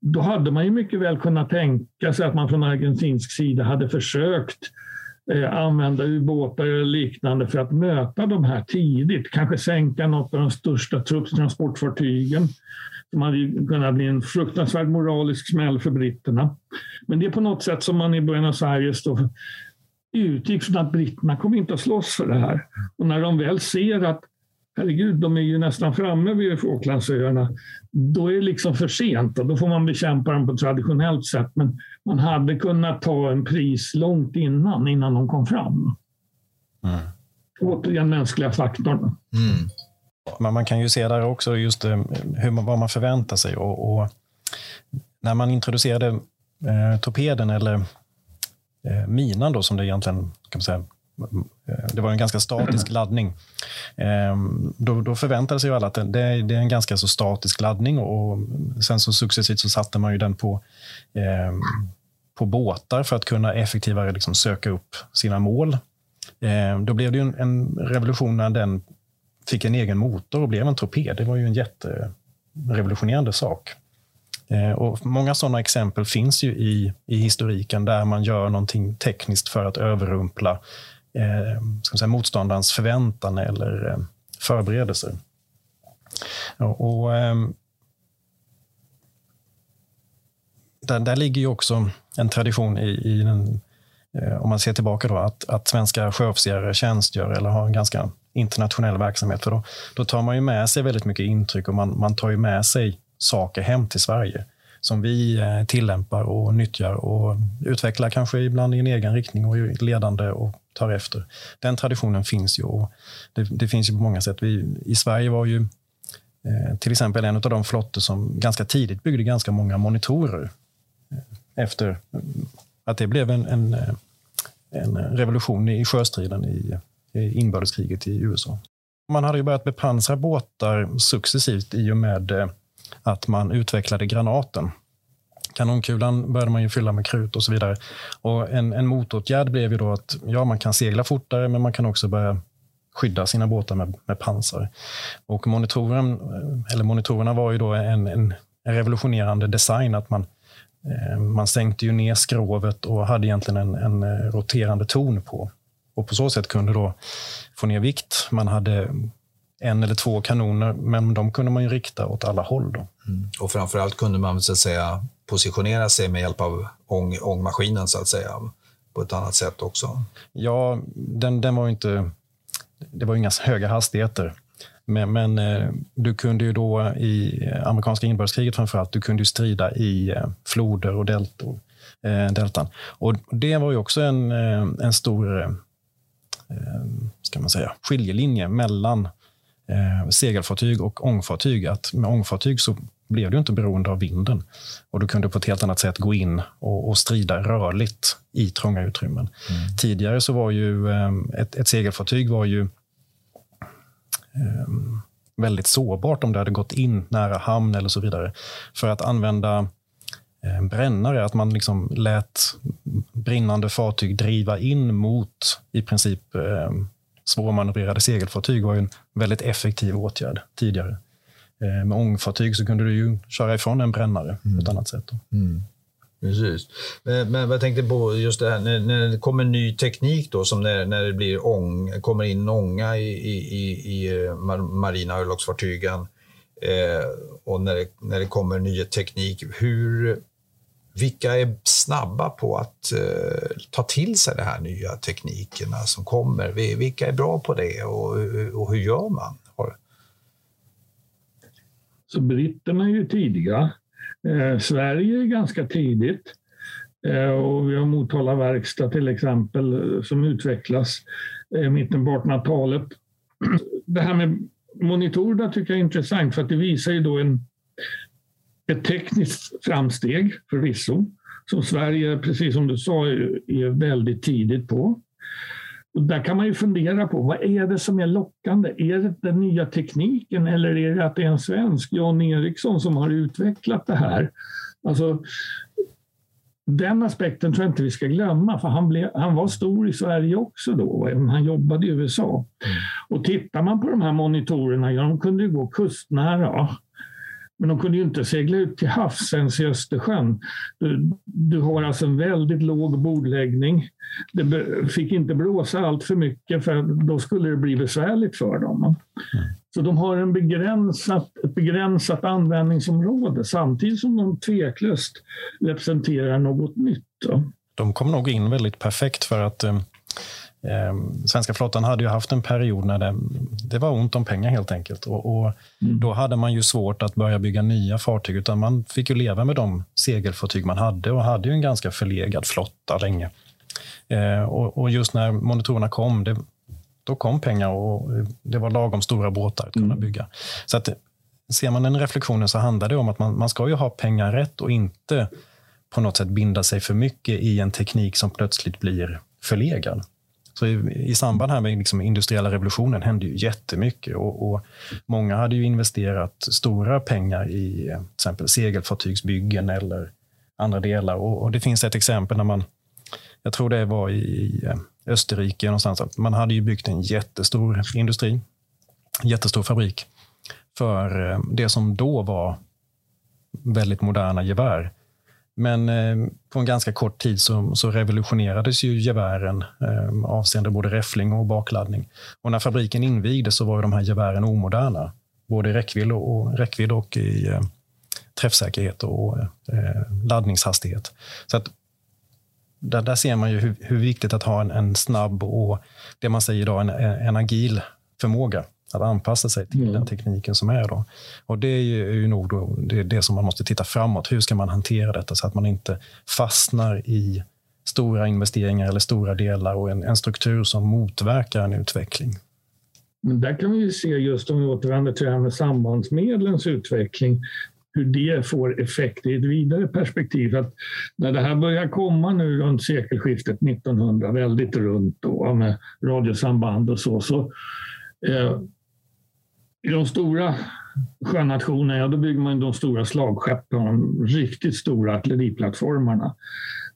Då hade man ju mycket väl kunnat tänka sig att man från argentinsk sida hade försökt Eh, använda ubåtar eller liknande för att möta de här tidigt. Kanske sänka något av de största trupptransportfartygen som hade kunnat bli en fruktansvärd moralisk smäll för britterna. Men det är på något sätt som man i Buenos Aires då utgick från att britterna kommer inte att slåss för det här. Och när de väl ser att herregud, de är ju nästan framme vid Falklandsöarna, då är det liksom för sent och då får man bekämpa dem på traditionellt sätt. Men man hade kunnat ta en pris långt innan, innan de kom fram. Mm. Återigen mänskliga faktorn. Mm. Men man kan ju se där också just eh, hur man, vad man förväntar sig. Och, och när man introducerade eh, torpeden, eller eh, minan då, som det egentligen kan man säga, det var en ganska statisk laddning. Eh, då, då förväntade sig ju alla att det, det, är en ganska så statisk laddning och sen så successivt så satte man ju den på, eh, på båtar för att kunna effektivare liksom söka upp sina mål. Då blev det en, en revolution när den fick en egen motor och blev en torped. Det var ju en jätterevolutionerande sak. Eh, och många sådana exempel finns ju i, i historiken där man gör någonting tekniskt för att överrumpla eh, ska säga, motståndarens förväntan eller eh, förberedelser. Och, och eh, där, där ligger ju också en tradition i, i den, eh, om man ser tillbaka då, att, att svenska sjöofficerare tjänstgör eller har en ganska internationell verksamhet. För då, då tar man ju med sig väldigt mycket intryck och man, man tar ju med sig saker hem till Sverige som vi eh, tillämpar och nyttjar och utvecklar kanske ibland i en egen riktning och är ledande och tar efter. Den traditionen finns ju och det, det finns ju på många sätt. Vi, I Sverige var ju eh, till exempel en av de flottor som ganska tidigt byggde ganska många monitorer eh, efter eh, att det blev en, en, eh, en revolution i sjöstriden i inbördeskriget i USA. Man hade ju börjat bepansra båtar successivt i och med eh, att man utvecklade granaten. Kanonkulan började man ju fylla med krut och så vidare. Och en, en motåtgärd blev ju då att ja, man kan segla fortare, men man kan också börja skydda sina båtar med, med pansar. Och monitoren, eller monitorerna var ju då en, en revolutionerande design. att man, eh, man sänkte ju ner skrovet och hade egentligen en, en eh, roterande ton på. Och på så sätt kunde då få ner vikt. Man hade en eller två kanoner, men de kunde man ju rikta åt alla håll. Då. Mm. Och framförallt kunde man så att säga positionera sig med hjälp av ång, ångmaskinen så att säga på ett annat sätt också. Ja, den, den var inte... Det var inga höga hastigheter. Men, men eh, du kunde ju då i amerikanska inbördeskriget framförallt, du kunde ju strida i eh, floder och deltor, eh, deltan. Och det var ju också en, eh, en stor ska man säga, skiljelinje mellan eh, segelfartyg och ångfartyg. Att med ångfartyg så blev du inte beroende av vinden. Och du kunde på ett helt annat sätt gå in och, och strida rörligt i trånga utrymmen. Mm. Tidigare så var ju eh, ett, ett segelfartyg var ju eh, väldigt sårbart om det hade gått in nära hamn eller så vidare. För att använda eh, brännare, att man liksom lät brinnande fartyg driva in mot i princip eh, svårmanövrerade segelfartyg var en väldigt effektiv åtgärd tidigare. Eh, med ångfartyg så kunde du ju köra ifrån en brännare mm. på ett annat sätt. Mm. Precis. Men, men jag tänkte på just det här när, när det kommer ny teknik då, som när, när det blir ång, kommer in ånga i, i, i, i eh, marina örlogsfartygen eh, och när det, när det kommer ny teknik. Hur, vilka är snabba på att eh, ta till sig de här nya teknikerna som kommer? Vilka är bra på det och, och hur gör man? Så britterna är ju tidiga. Eh, Sverige är ganska tidigt. Eh, och vi har Motala verkstad till exempel eh, som utvecklas eh, i eh, mitten på 1800-talet. Det här med monitorerna tycker jag är intressant för att det visar ju då en, ett tekniskt framsteg förvisso som Sverige, precis som du sa, är väldigt tidigt på. Och där kan man ju fundera på vad är det som är lockande? Är det den nya tekniken eller är det att det är en svensk, Jan Eriksson, som har utvecklat det här? Alltså, den aspekten tror jag inte vi ska glömma, för han, blev, han var stor i Sverige också då, även han jobbade i USA. Mm. Och tittar man på de här monitorerna, ja, de kunde ju gå kustnära. Men de kunde ju inte segla ut till havs ens i Östersjön. Du, du har alltså en väldigt låg bordläggning. Det fick inte blåsa allt för mycket för då skulle det bli besvärligt för dem. Mm. Så de har en begränsat, ett begränsat användningsområde samtidigt som de tveklöst representerar något nytt. De kom nog in väldigt perfekt för att eh, svenska flottan hade ju haft en period när det, det var ont om pengar helt enkelt. Och, och mm. Då hade man ju svårt att börja bygga nya fartyg, utan man fick ju leva med de segelfartyg man hade och hade ju en ganska förlegad flotta länge. Eh, och, och, just när monitorerna kom, det, då kom pengar och det var lagom stora båtar att kunna mm. bygga. Så att, ser man den reflektionen så handlar det om att man, man ska ju ha pengar rätt och inte på något sätt binda sig för mycket i en teknik som plötsligt blir förlegad. Så i, i samband här med liksom industriella revolutionen hände ju jättemycket och, och många hade ju investerat stora pengar i eh, till exempel segelfartygsbyggen eller andra delar. Och, och det finns ett exempel när man, jag tror det var i eh, Österrike någonstans, att man hade ju byggt en jättestor industri, jättestor fabrik för eh, det som då var väldigt moderna gevär. Men eh, på en ganska kort tid så, så revolutionerades ju gevären eh, avseende både räffling och bakladdning. Och när fabriken invigdes så var de här gevären omoderna, både i räckvidd och, räckvidd och i eh, träffsäkerhet och eh, laddningshastighet. Så att, där, där ser man ju hur, hur viktigt att ha en, en, snabb och det man säger idag en, en agil förmåga att anpassa sig till mm. den tekniken som är. Då. Och Det är ju nog då, det, det som man måste titta framåt. Hur ska man hantera detta så att man inte fastnar i stora investeringar eller stora delar och en, en struktur som motverkar en utveckling? Men där kan vi ju se, just om vi återvänder till det här med sambandsmedlens utveckling, hur det får effekt i ett vidare perspektiv. Att när det här börjar komma nu runt sekelskiftet 1900, väldigt runt då, med radiosamband och så, så eh, i de stora sjönationerna, ja, då bygger man de stora slagskeppen, de riktigt stora artilleriplattformarna.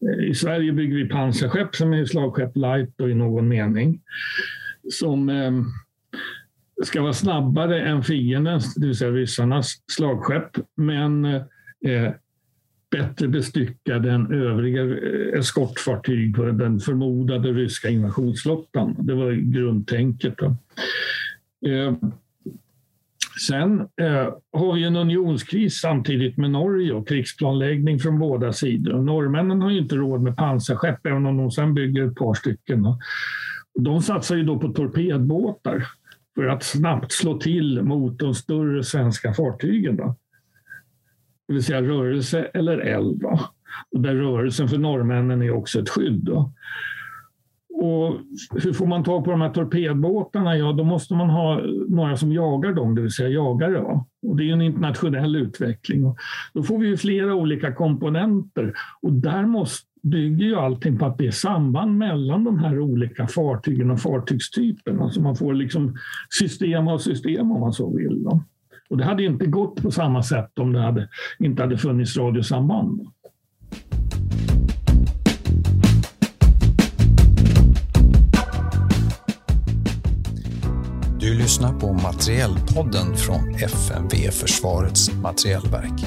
Eh, I Sverige bygger vi pansarskepp som är slagskepp light och i någon mening. Som eh, ska vara snabbare än fiendens, det vill säga ryssarnas slagskepp, men eh, eh bättre bestyckade än övriga eh, eskortfartyg på den förmodade ryska invasionsflottan. Det var grundtänket. Då. Eh, sen eh, har vi en unionskris samtidigt med Norge och krigsplanläggning från båda sidor. Norrmännen har ju inte råd med pansarskepp, även om de sen bygger ett par stycken. De satsar ju då på torpedbåtar för att snabbt slå till mot de större svenska fartygen. Då. Det vill säga rörelse eller eld. Då. Och där rörelsen för norrmännen är också ett skydd. Då. Och hur får man tag på de här torpedbåtarna? Ja, då måste man ha några som jagar dem, det vill säga jagare. Och det är en internationell utveckling. Och då får vi flera olika komponenter och där måste, bygger ju allting på att det är samband mellan de här olika fartygen och fartygstyperna. Alltså man får liksom system av system om man så vill. Då. Och det hade inte gått på samma sätt om det hade, inte hade funnits radiosamband. Du lyssnar på Materielpodden från FMV Försvarets materielverk.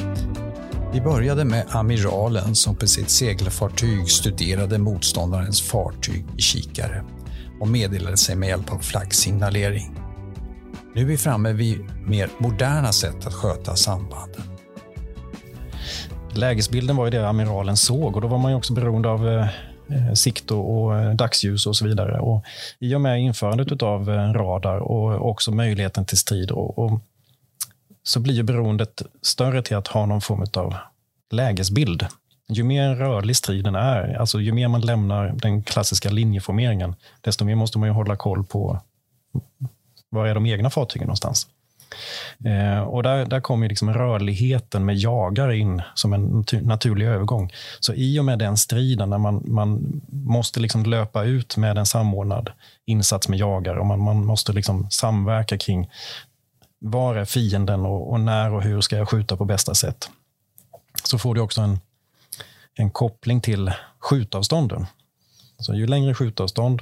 Vi började med amiralen som på sitt segelfartyg studerade motståndarens fartyg i kikare och meddelade sig med hjälp av flaggsignalering. Nu är vi framme vid mer moderna sätt att sköta sambanden. Lägesbilden var ju det amiralen såg och då var man ju också beroende av eh, Eh, sikt och, eh, dagsljus och så vidare. Och I och med införandet av eh, radar och också möjligheten till strid och, och, så blir ju beroendet större till att ha någon form av lägesbild. Ju mer rörlig striden är, alltså ju mer man lämnar den klassiska linjeformeringen, desto mer måste man ju hålla koll på var är de egna fartygen någonstans? Eh, och där, där kommer liksom rörligheten med jagare in som en naturlig övergång. Så i och med den striden, när man, man måste liksom löpa ut med en samordnad insats med jagare och man, man måste liksom samverka kring var är fienden och, och, när och hur ska jag skjuta på bästa sätt? Så får du också en, en koppling till skjutavstånden. Så ju längre skjutavstånd,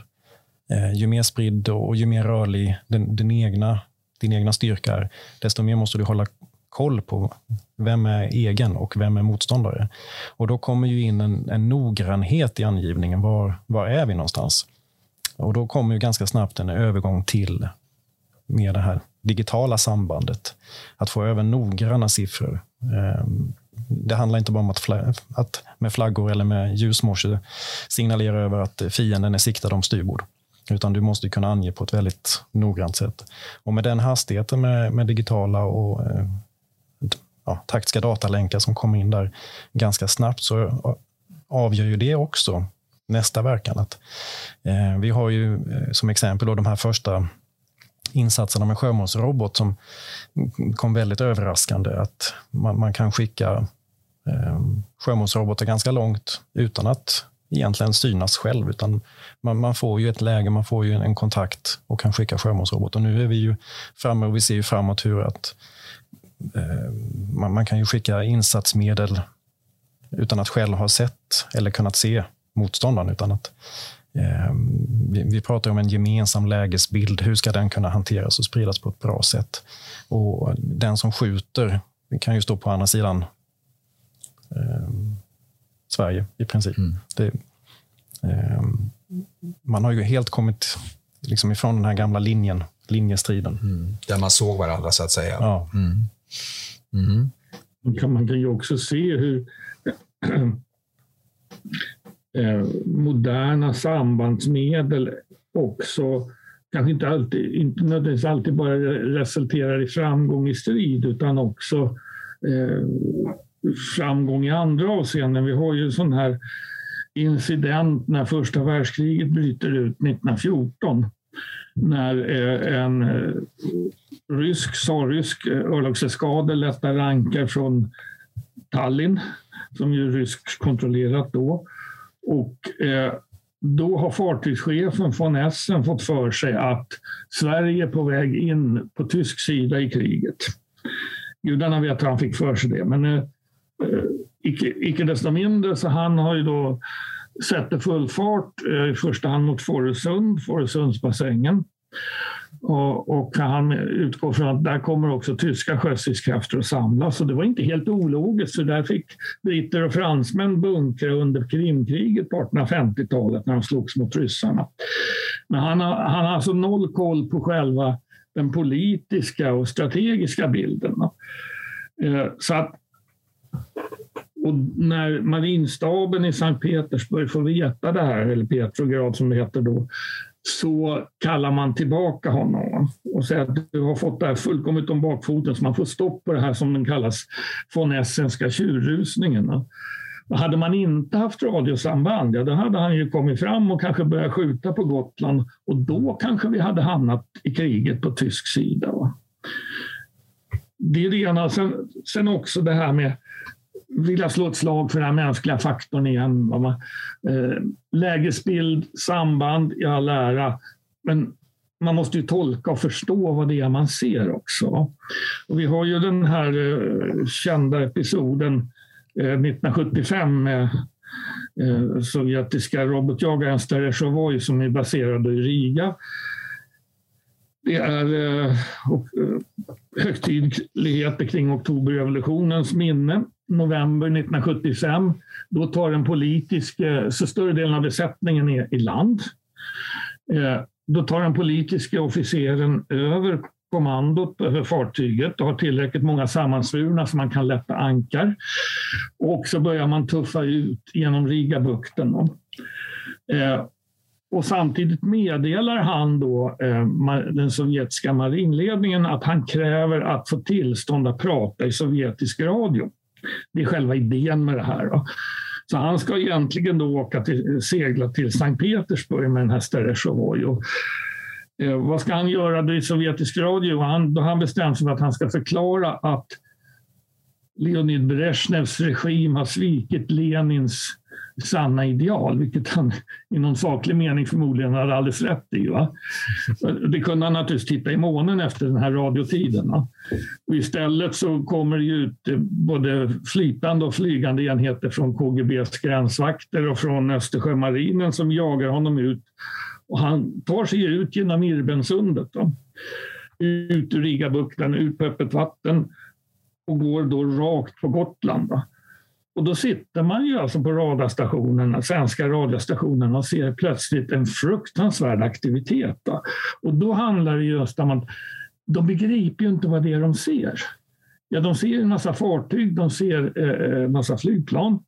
Eh, ju mer spridd och ju mer rörlig den, den egna, din egna styrka är, desto mer måste du hålla koll på vem är egen och vem är motståndare. Och Då kommer ju in en, en noggrannhet i angivningen. Var, var är vi någonstans? Och Då kommer ju ganska snabbt en övergång till med det här digitala sambandet. Att få över noggranna siffror. Ehm, det handlar inte bara om att, att med flaggor eller med ljusmorse signalera över att fienden är siktad om styrbord. Utan du måste kunna ange på ett väldigt noggrant sätt. Och med den hastigheten med, med digitala och eh, ja, taktiska datalänkar som kommer in där ganska snabbt så avgör ju det också nästa verkan. Att, eh, vi har ju eh, som exempel då de här första insatserna med sjömålsrobot som kom väldigt överraskande. Att man, man kan skicka eh, sjömålsrobotar ganska långt utan att egentligen synas själv, utan man, man, får ju ett läge, man får ju en, en kontakt och kan skicka sjömålsrobot. Och nu är vi ju framme och vi ser ju framåt hur att eh, man, man, kan ju skicka insatsmedel utan att själv ha sett eller kunnat se motståndaren, utan att eh, vi, vi, pratar om en gemensam lägesbild. Hur ska den kunna hanteras och spridas på ett bra sätt? Och den som skjuter kan ju stå på andra sidan eh, Sverige i princip. Mm. Det, eh, man har ju helt kommit liksom ifrån den här gamla linjen, linjestriden. Mm. Där man såg varandra så att säga. Ja. Mm. Mm. Man kan ju också se hur eh, moderna sambandsmedel också kanske inte alltid, inte nödvändigtvis alltid bara resulterar i framgång i strid utan också eh, framgång i andra avseenden. Vi har ju en sån här incident när första världskriget bryter ut 1914 när eh, en eh, rysk, tsarrysk eh, örlogseskader lättar rankar från Tallinn, som ju är ryskkontrollerat då. Och då har fartygschefen von Essen fått för sig att Sverige är på väg in på tysk sida i kriget. Gudarna vet hur han fick för sig det, men Eh, icke, icke desto mindre, så han har ju då sätter full fart, eh, i första hand mot Fårösund, Fårösundsbassängen. Och, och han utgår från att där kommer också tyska sjöstridskrafter att samlas. Så det var inte helt ologiskt, för där fick britter och fransmän bunkra under Krimkriget på 1850-talet när de slogs mot ryssarna. Men han har, han har alltså noll koll på själva den politiska och strategiska bilden. Eh, så att, och när marinstaben i Sankt Petersburg får veta det här, eller Petrograd som det heter då, så kallar man tillbaka honom och säger att du har fått det här fullkomligt om bakfoten så man får stopp på det här som den kallas von Essenska tjurrusningen. hade man inte haft radiosamband, ja, då hade han ju kommit fram och kanske börjat skjuta på Gotland och då kanske vi hade hamnat i kriget på tysk sida. Va? Det är det ena. Sen, sen också det här med vilja slå ett slag för den mänskliga faktorn igen. Eh, lägesbild, samband i all ära, men man måste ju tolka och förstå vad det är man ser också. Och vi har ju den här eh, kända episoden eh, 1975 med sovjetiska robotjagaren Steresjovoj som är baserad i Riga. Det är högtidligheter kring oktoberrevolutionens minne november 1975. Då tar den politiska, så större delen av besättningen är i land. Eh, då tar den politiska officeren över kommandot över fartyget och har tillräckligt många sammansvurna så man kan lätta ankar. Och så börjar man tuffa ut genom Rigabukten. Eh, och samtidigt meddelar han då eh, den sovjetiska marinledningen att han kräver att få tillstånd att prata i sovjetisk radio. Det är själva idén med det här. Då. Så han ska egentligen då åka till, segla till Sankt Petersburg med den här Steresjovoj. Eh, vad ska han göra då i sovjetisk radio? Han, då han bestämt sig för att han ska förklara att Leonid Brezjnevs regim har svikit Lenins sanna ideal, vilket han i någon saklig mening förmodligen hade alldeles rätt i. Va? Det kunde han naturligtvis titta i månen efter den här radiotiden. Va? Och istället så kommer det ut eh, både flytande och flygande enheter från KGBs gränsvakter och från Östersjömarinen som jagar honom ut. Och han tar sig ut genom Irbensundet. Då. Ut ur Rigabukten, ut på öppet vatten och går då rakt på Gotland. Va? Och då sitter man ju alltså på radarstationerna, svenska radiostationerna och ser plötsligt en fruktansvärd aktivitet. Då. Och då handlar det just om att de begriper ju inte vad det är de ser. Ja, de ser en massa fartyg, de ser eh, en massa flygplan.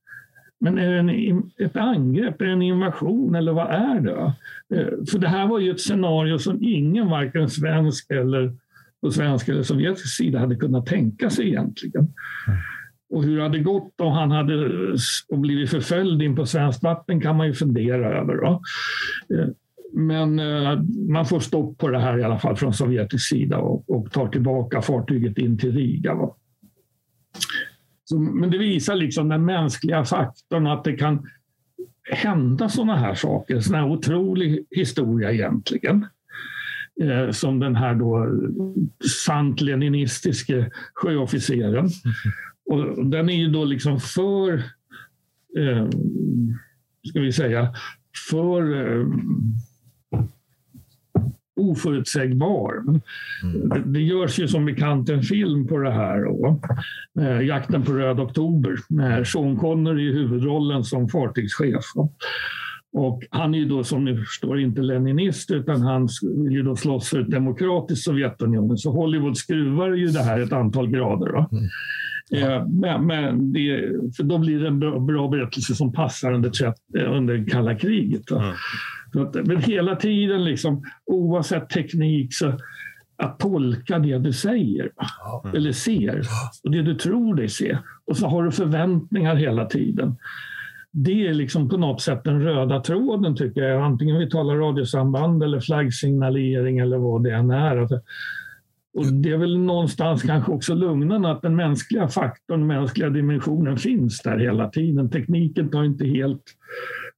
Men är det en, ett angrepp, är det en invasion eller vad är det? Eh, för det här var ju ett scenario som ingen, varken svensk eller på svensk eller sovjetisk sida hade kunnat tänka sig egentligen. Mm. Och hur det hade gått om han hade blivit förföljd in på svenskt vatten kan man ju fundera över. Då. Eh, men eh, man får stopp på det här i alla fall från sovjetisk sida och, och tar tillbaka fartyget in till Riga. Va? Så, men det visar liksom den mänskliga faktorn att det kan hända sådana här saker. En sån här otrolig historia egentligen. Eh, som den här då sant leninistiske sjöofficeren. Mm-hmm. Och den är ju då liksom för, eh, ska vi säga, för eh, oförutsägbar. Mm. Det, det görs ju som bekant en film på det här. Då. Eh, Jakten på röd oktober med Sean Connery i huvudrollen som fartygschef. Och han är ju då som ni förstår inte leninist utan han vill ju då slåss för ett demokratiskt Sovjetunionen. Så Hollywood skruvar ju det här ett antal grader. Då. Mm. Eh, men, men det, för då blir det en bra, bra berättelse som passar under, eh, under kalla kriget. Mm. Att, men hela tiden, liksom, oavsett teknik, så att tolka det du säger mm. eller ser och det du tror dig se. Och så har du förväntningar hela tiden. Det är liksom på något sätt den röda tråden tycker jag. Antingen vi talar radiosamband eller flaggsignalering eller vad det än är. Alltså, och det är väl någonstans kanske också lugnande att den mänskliga faktorn, den mänskliga dimensionen finns där hela tiden. Tekniken tar inte helt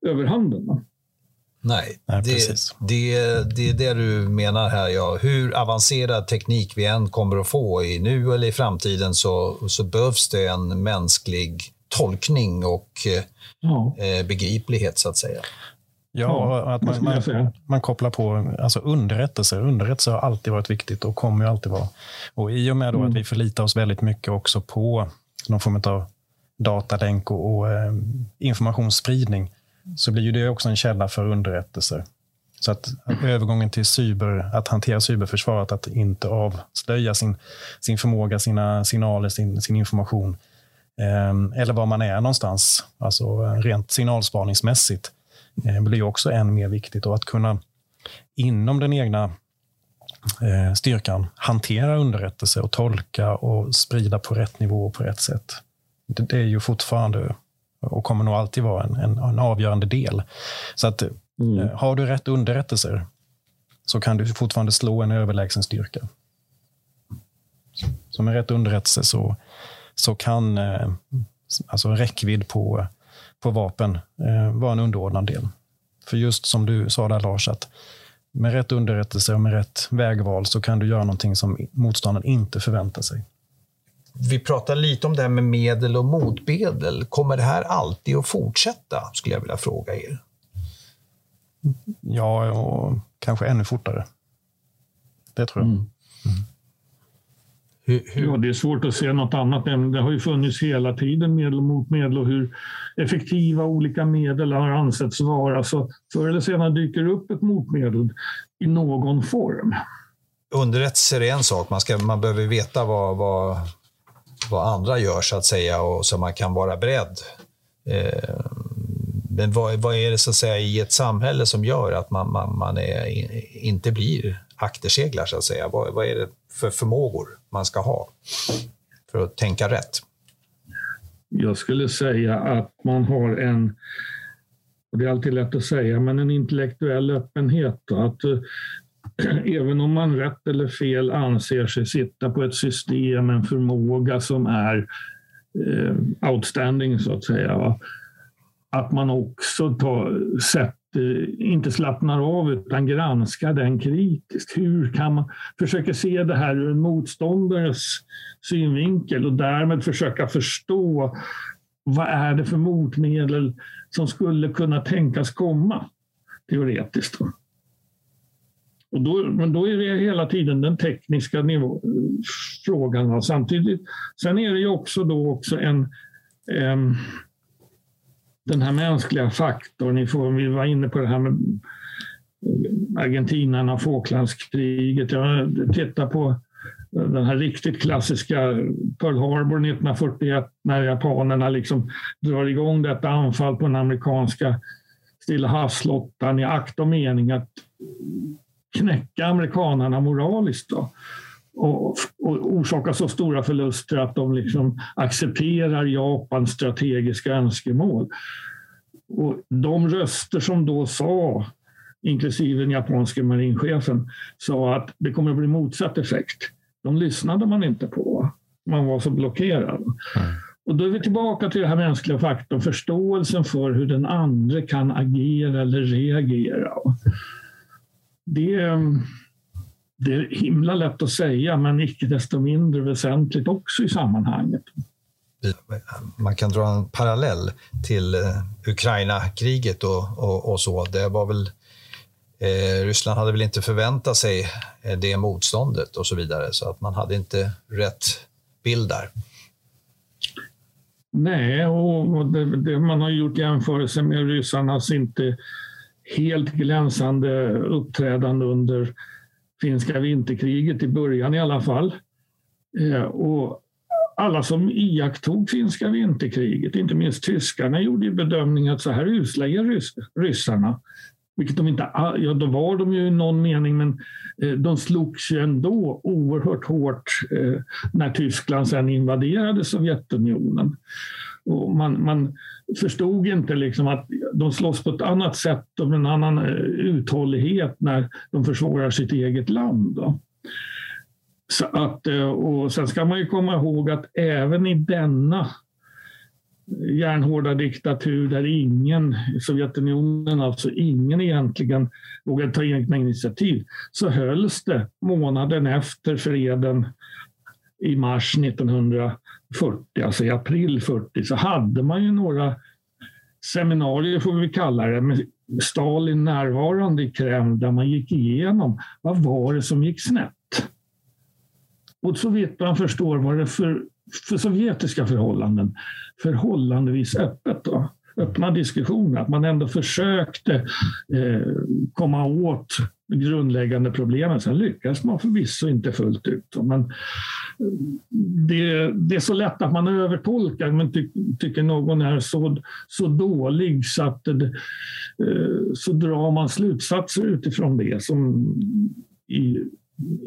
överhanden. Nej, Nej det, det, det är det du menar här. Ja. Hur avancerad teknik vi än kommer att få i nu eller i framtiden så, så behövs det en mänsklig tolkning och ja. eh, begriplighet så att säga. Ja, att man, man, man, kopplar på alltså underrättelser. Underrättelser har alltid varit viktigt och kommer alltid vara. Och I och med då mm. att vi förlitar oss väldigt mycket också på någon form av datalänk och, och eh, informationsspridning så blir ju det också en källa för underrättelser. Så att, att övergången till cyber, att hantera cyberförsvaret, att inte avslöja sin, sin förmåga, sina signaler, sin, sin information, eh, eller var man är någonstans, alltså rent signalspaningsmässigt, blir också än mer viktigt. Och att kunna inom den egna eh, styrkan hantera underrättelse och tolka och sprida på rätt nivå och på rätt sätt. Det, är ju fortfarande och kommer nog alltid vara en, en, en avgörande del. Så att mm. Eh, har du rätt underrättelser så kan du fortfarande slå en överlägsen styrka. Så med rätt underrättelse så, så kan eh, alltså räckvidd på, på vapen eh, vara en underordnad del. För just som du sa där Lars, att med rätt underrättelse och med rätt vägval så kan du göra någonting som motståndaren inte förväntar sig. Vi pratar lite om det här med medel och motmedel. Kommer det här alltid att fortsätta, skulle jag vilja fråga er? Ja, och kanske ännu fortare. Det tror jag. Mm. Mm. Hur, hur... Ja, det är svårt att se något annat. Det har ju funnits hela tiden medel och motmedel och hur effektiva olika medel har ansetts vara. Så förr eller senare dyker upp ett motmedel i någon form. Underrättelser är en sak. Man, ska, man behöver veta vad, vad, vad andra gör så att säga och så man kan vara beredd. Eh, men vad, vad, är det så att säga i ett samhälle som gör att man, man, man är, inte blir akterseglar så att säga? Vad, vad är det för förmågor man ska ha för att tänka rätt? Jag skulle säga att man har en, och det är alltid lätt att säga, men en intellektuell öppenhet. Att eh, även om man rätt eller fel anser sig sitta på ett system, en förmåga som är eh, outstanding så att säga. Va? Att man också tar, sätt, Eh, inte slappnar av utan granskar den kritiskt. Hur kan man försöka se det här ur en motståndares synvinkel och därmed försöka förstå vad är det för motmedel som skulle kunna tänkas komma teoretiskt. Och då, men då är det hela tiden den tekniska nivå, frågan. Samtidigt, sen är det ju också då också en, en den här mänskliga faktorn. får, vi var inne på det här med eh, Argentinarna och Falklandskriget. Jag tittar på eh, den här riktigt klassiska Pearl Harbor 1941 när japanerna liksom drar igång detta anfall på den amerikanska Stilla havsflottan i akt och mening att knäcka amerikanerna moraliskt. Då. Och, och orsaka så stora förluster att de liksom accepterar Japans strategiska önskemål. Och de röster som då sa, inklusive den japanske marinchefen, sa att det kommer att bli motsatt effekt. De lyssnade man inte på. Man var så blockerad. Mm. Och då är vi tillbaka till den här mänskliga faktorn, förståelsen för hur den andra kan agera eller reagera det, det är himla lätt att säga, men icke desto mindre väsentligt också i sammanhanget. Man kan dra en parallell till eh, Ukraina-kriget och, och, och, så. Det var väl, eh, Ryssland hade väl inte förväntat sig eh, det motståndet och så vidare, så att man hade inte rätt bild där. Nej, och det, det man har gjort jämförelser med ryssarnas inte helt glänsande uppträdande under finska vinterkriget, i början i alla fall. Eh, och alla som iakttog finska vinterkriget, inte minst tyskarna, gjorde bedömningen att så här usla är rys ryssarna. Vilket de inte, ja då var de ju i någon mening, men eh, de slogs ju ändå oerhört hårt eh, när Tyskland sen invaderade Sovjetunionen. Och man, man förstod inte liksom att de slåss på ett annat sätt och med en annan eh, uthållighet när de försvarar sitt eget land. Då. Så att, eh, och sen ska man ju komma ihåg att även i denna järnhårda diktatur där ingen, Sovjetunionen alltså ingen egentligen vågade ta egna initiativ, så hölls det månaden efter freden i mars 1900 40, alltså i april 40, så hade man ju några seminarier, får vi kalla det, med Stalin närvarande i Kreml där man gick igenom vad var det som gick snett. Och så vitt man förstår var det för, för sovjetiska förhållanden förhållandevis öppet. Då öppna diskussioner, att man ändå försökte eh, komma åt grundläggande problemen. Sen lyckas man förvisso inte fullt ut. Men eh, det, det, är så lätt att man övertolkar, men ty, tycker någon är så, så dålig så att det, så drar man slutsatser utifrån det som i,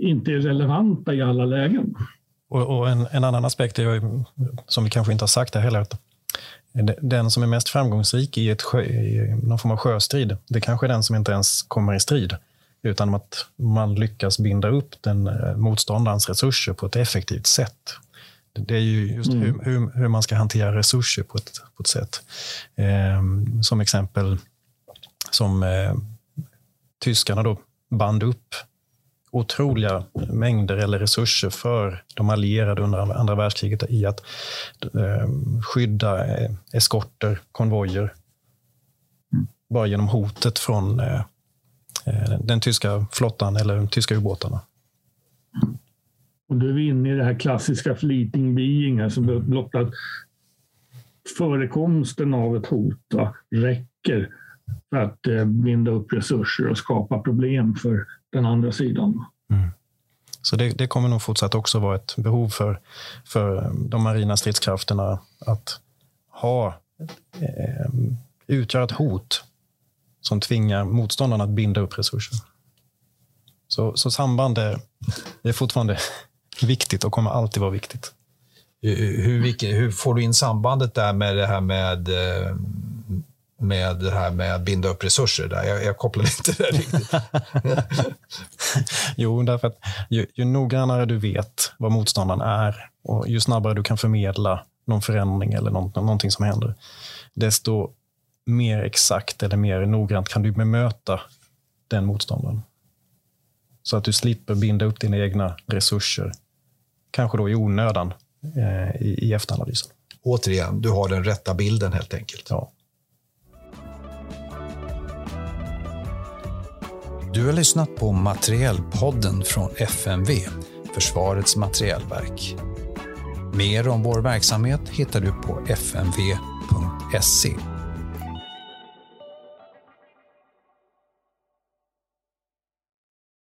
inte är relevanta i alla lägen. Och, och en, en, annan aspekt är, som vi kanske inte har sagt här heller, att den som är mest framgångsrik i, ett sjö, i någon form av sjöstrid, det kanske är den som inte ens kommer i strid, utan att man lyckas binda upp den eh, motståndarens resurser på ett effektivt sätt. Det är ju just mm. hur, hur, hur, man ska hantera resurser på ett, på ett sätt. Eh, som exempel som eh, tyskarna då band upp otroliga mängder eller resurser för de allierade under andra världskriget i att eh, skydda eskorter, konvojer. Bara genom hotet från eh, den tyska flottan eller de tyska ubåtarna. Och då är vi inne i det här klassiska fleeting being, alltså blott att förekomsten av ett hot va, räcker för att eh, binda upp resurser och skapa problem för den andra sidan. Mm. Så det, det, kommer nog fortsatt också vara ett behov för, för de marina stridskrafterna att ha, eh, utgöra ett hot som tvingar motståndarna att binda upp resurser. Så, så samband är, är fortfarande viktigt och kommer alltid vara viktigt. Hur, hur, får du in sambandet där med det här med eh, med det här med att binda upp resurser. Där. Jag, jag kopplar inte det riktigt. jo, därför att ju, ju noggrannare du vet vad motståndaren är och ju snabbare du kan förmedla någon förändring eller någon, någonting som händer, desto mer exakt eller mer noggrant kan du bemöta den motståndaren. Så att du slipper binda upp dina egna resurser, kanske då i onödan, eh, i, i efteranalysen. Återigen, du har den rätta bilden helt enkelt. Ja. Du har lyssnat på Materielpodden från FMV, Försvarets materielverk. Mer om vår verksamhet hittar du på fmv.se.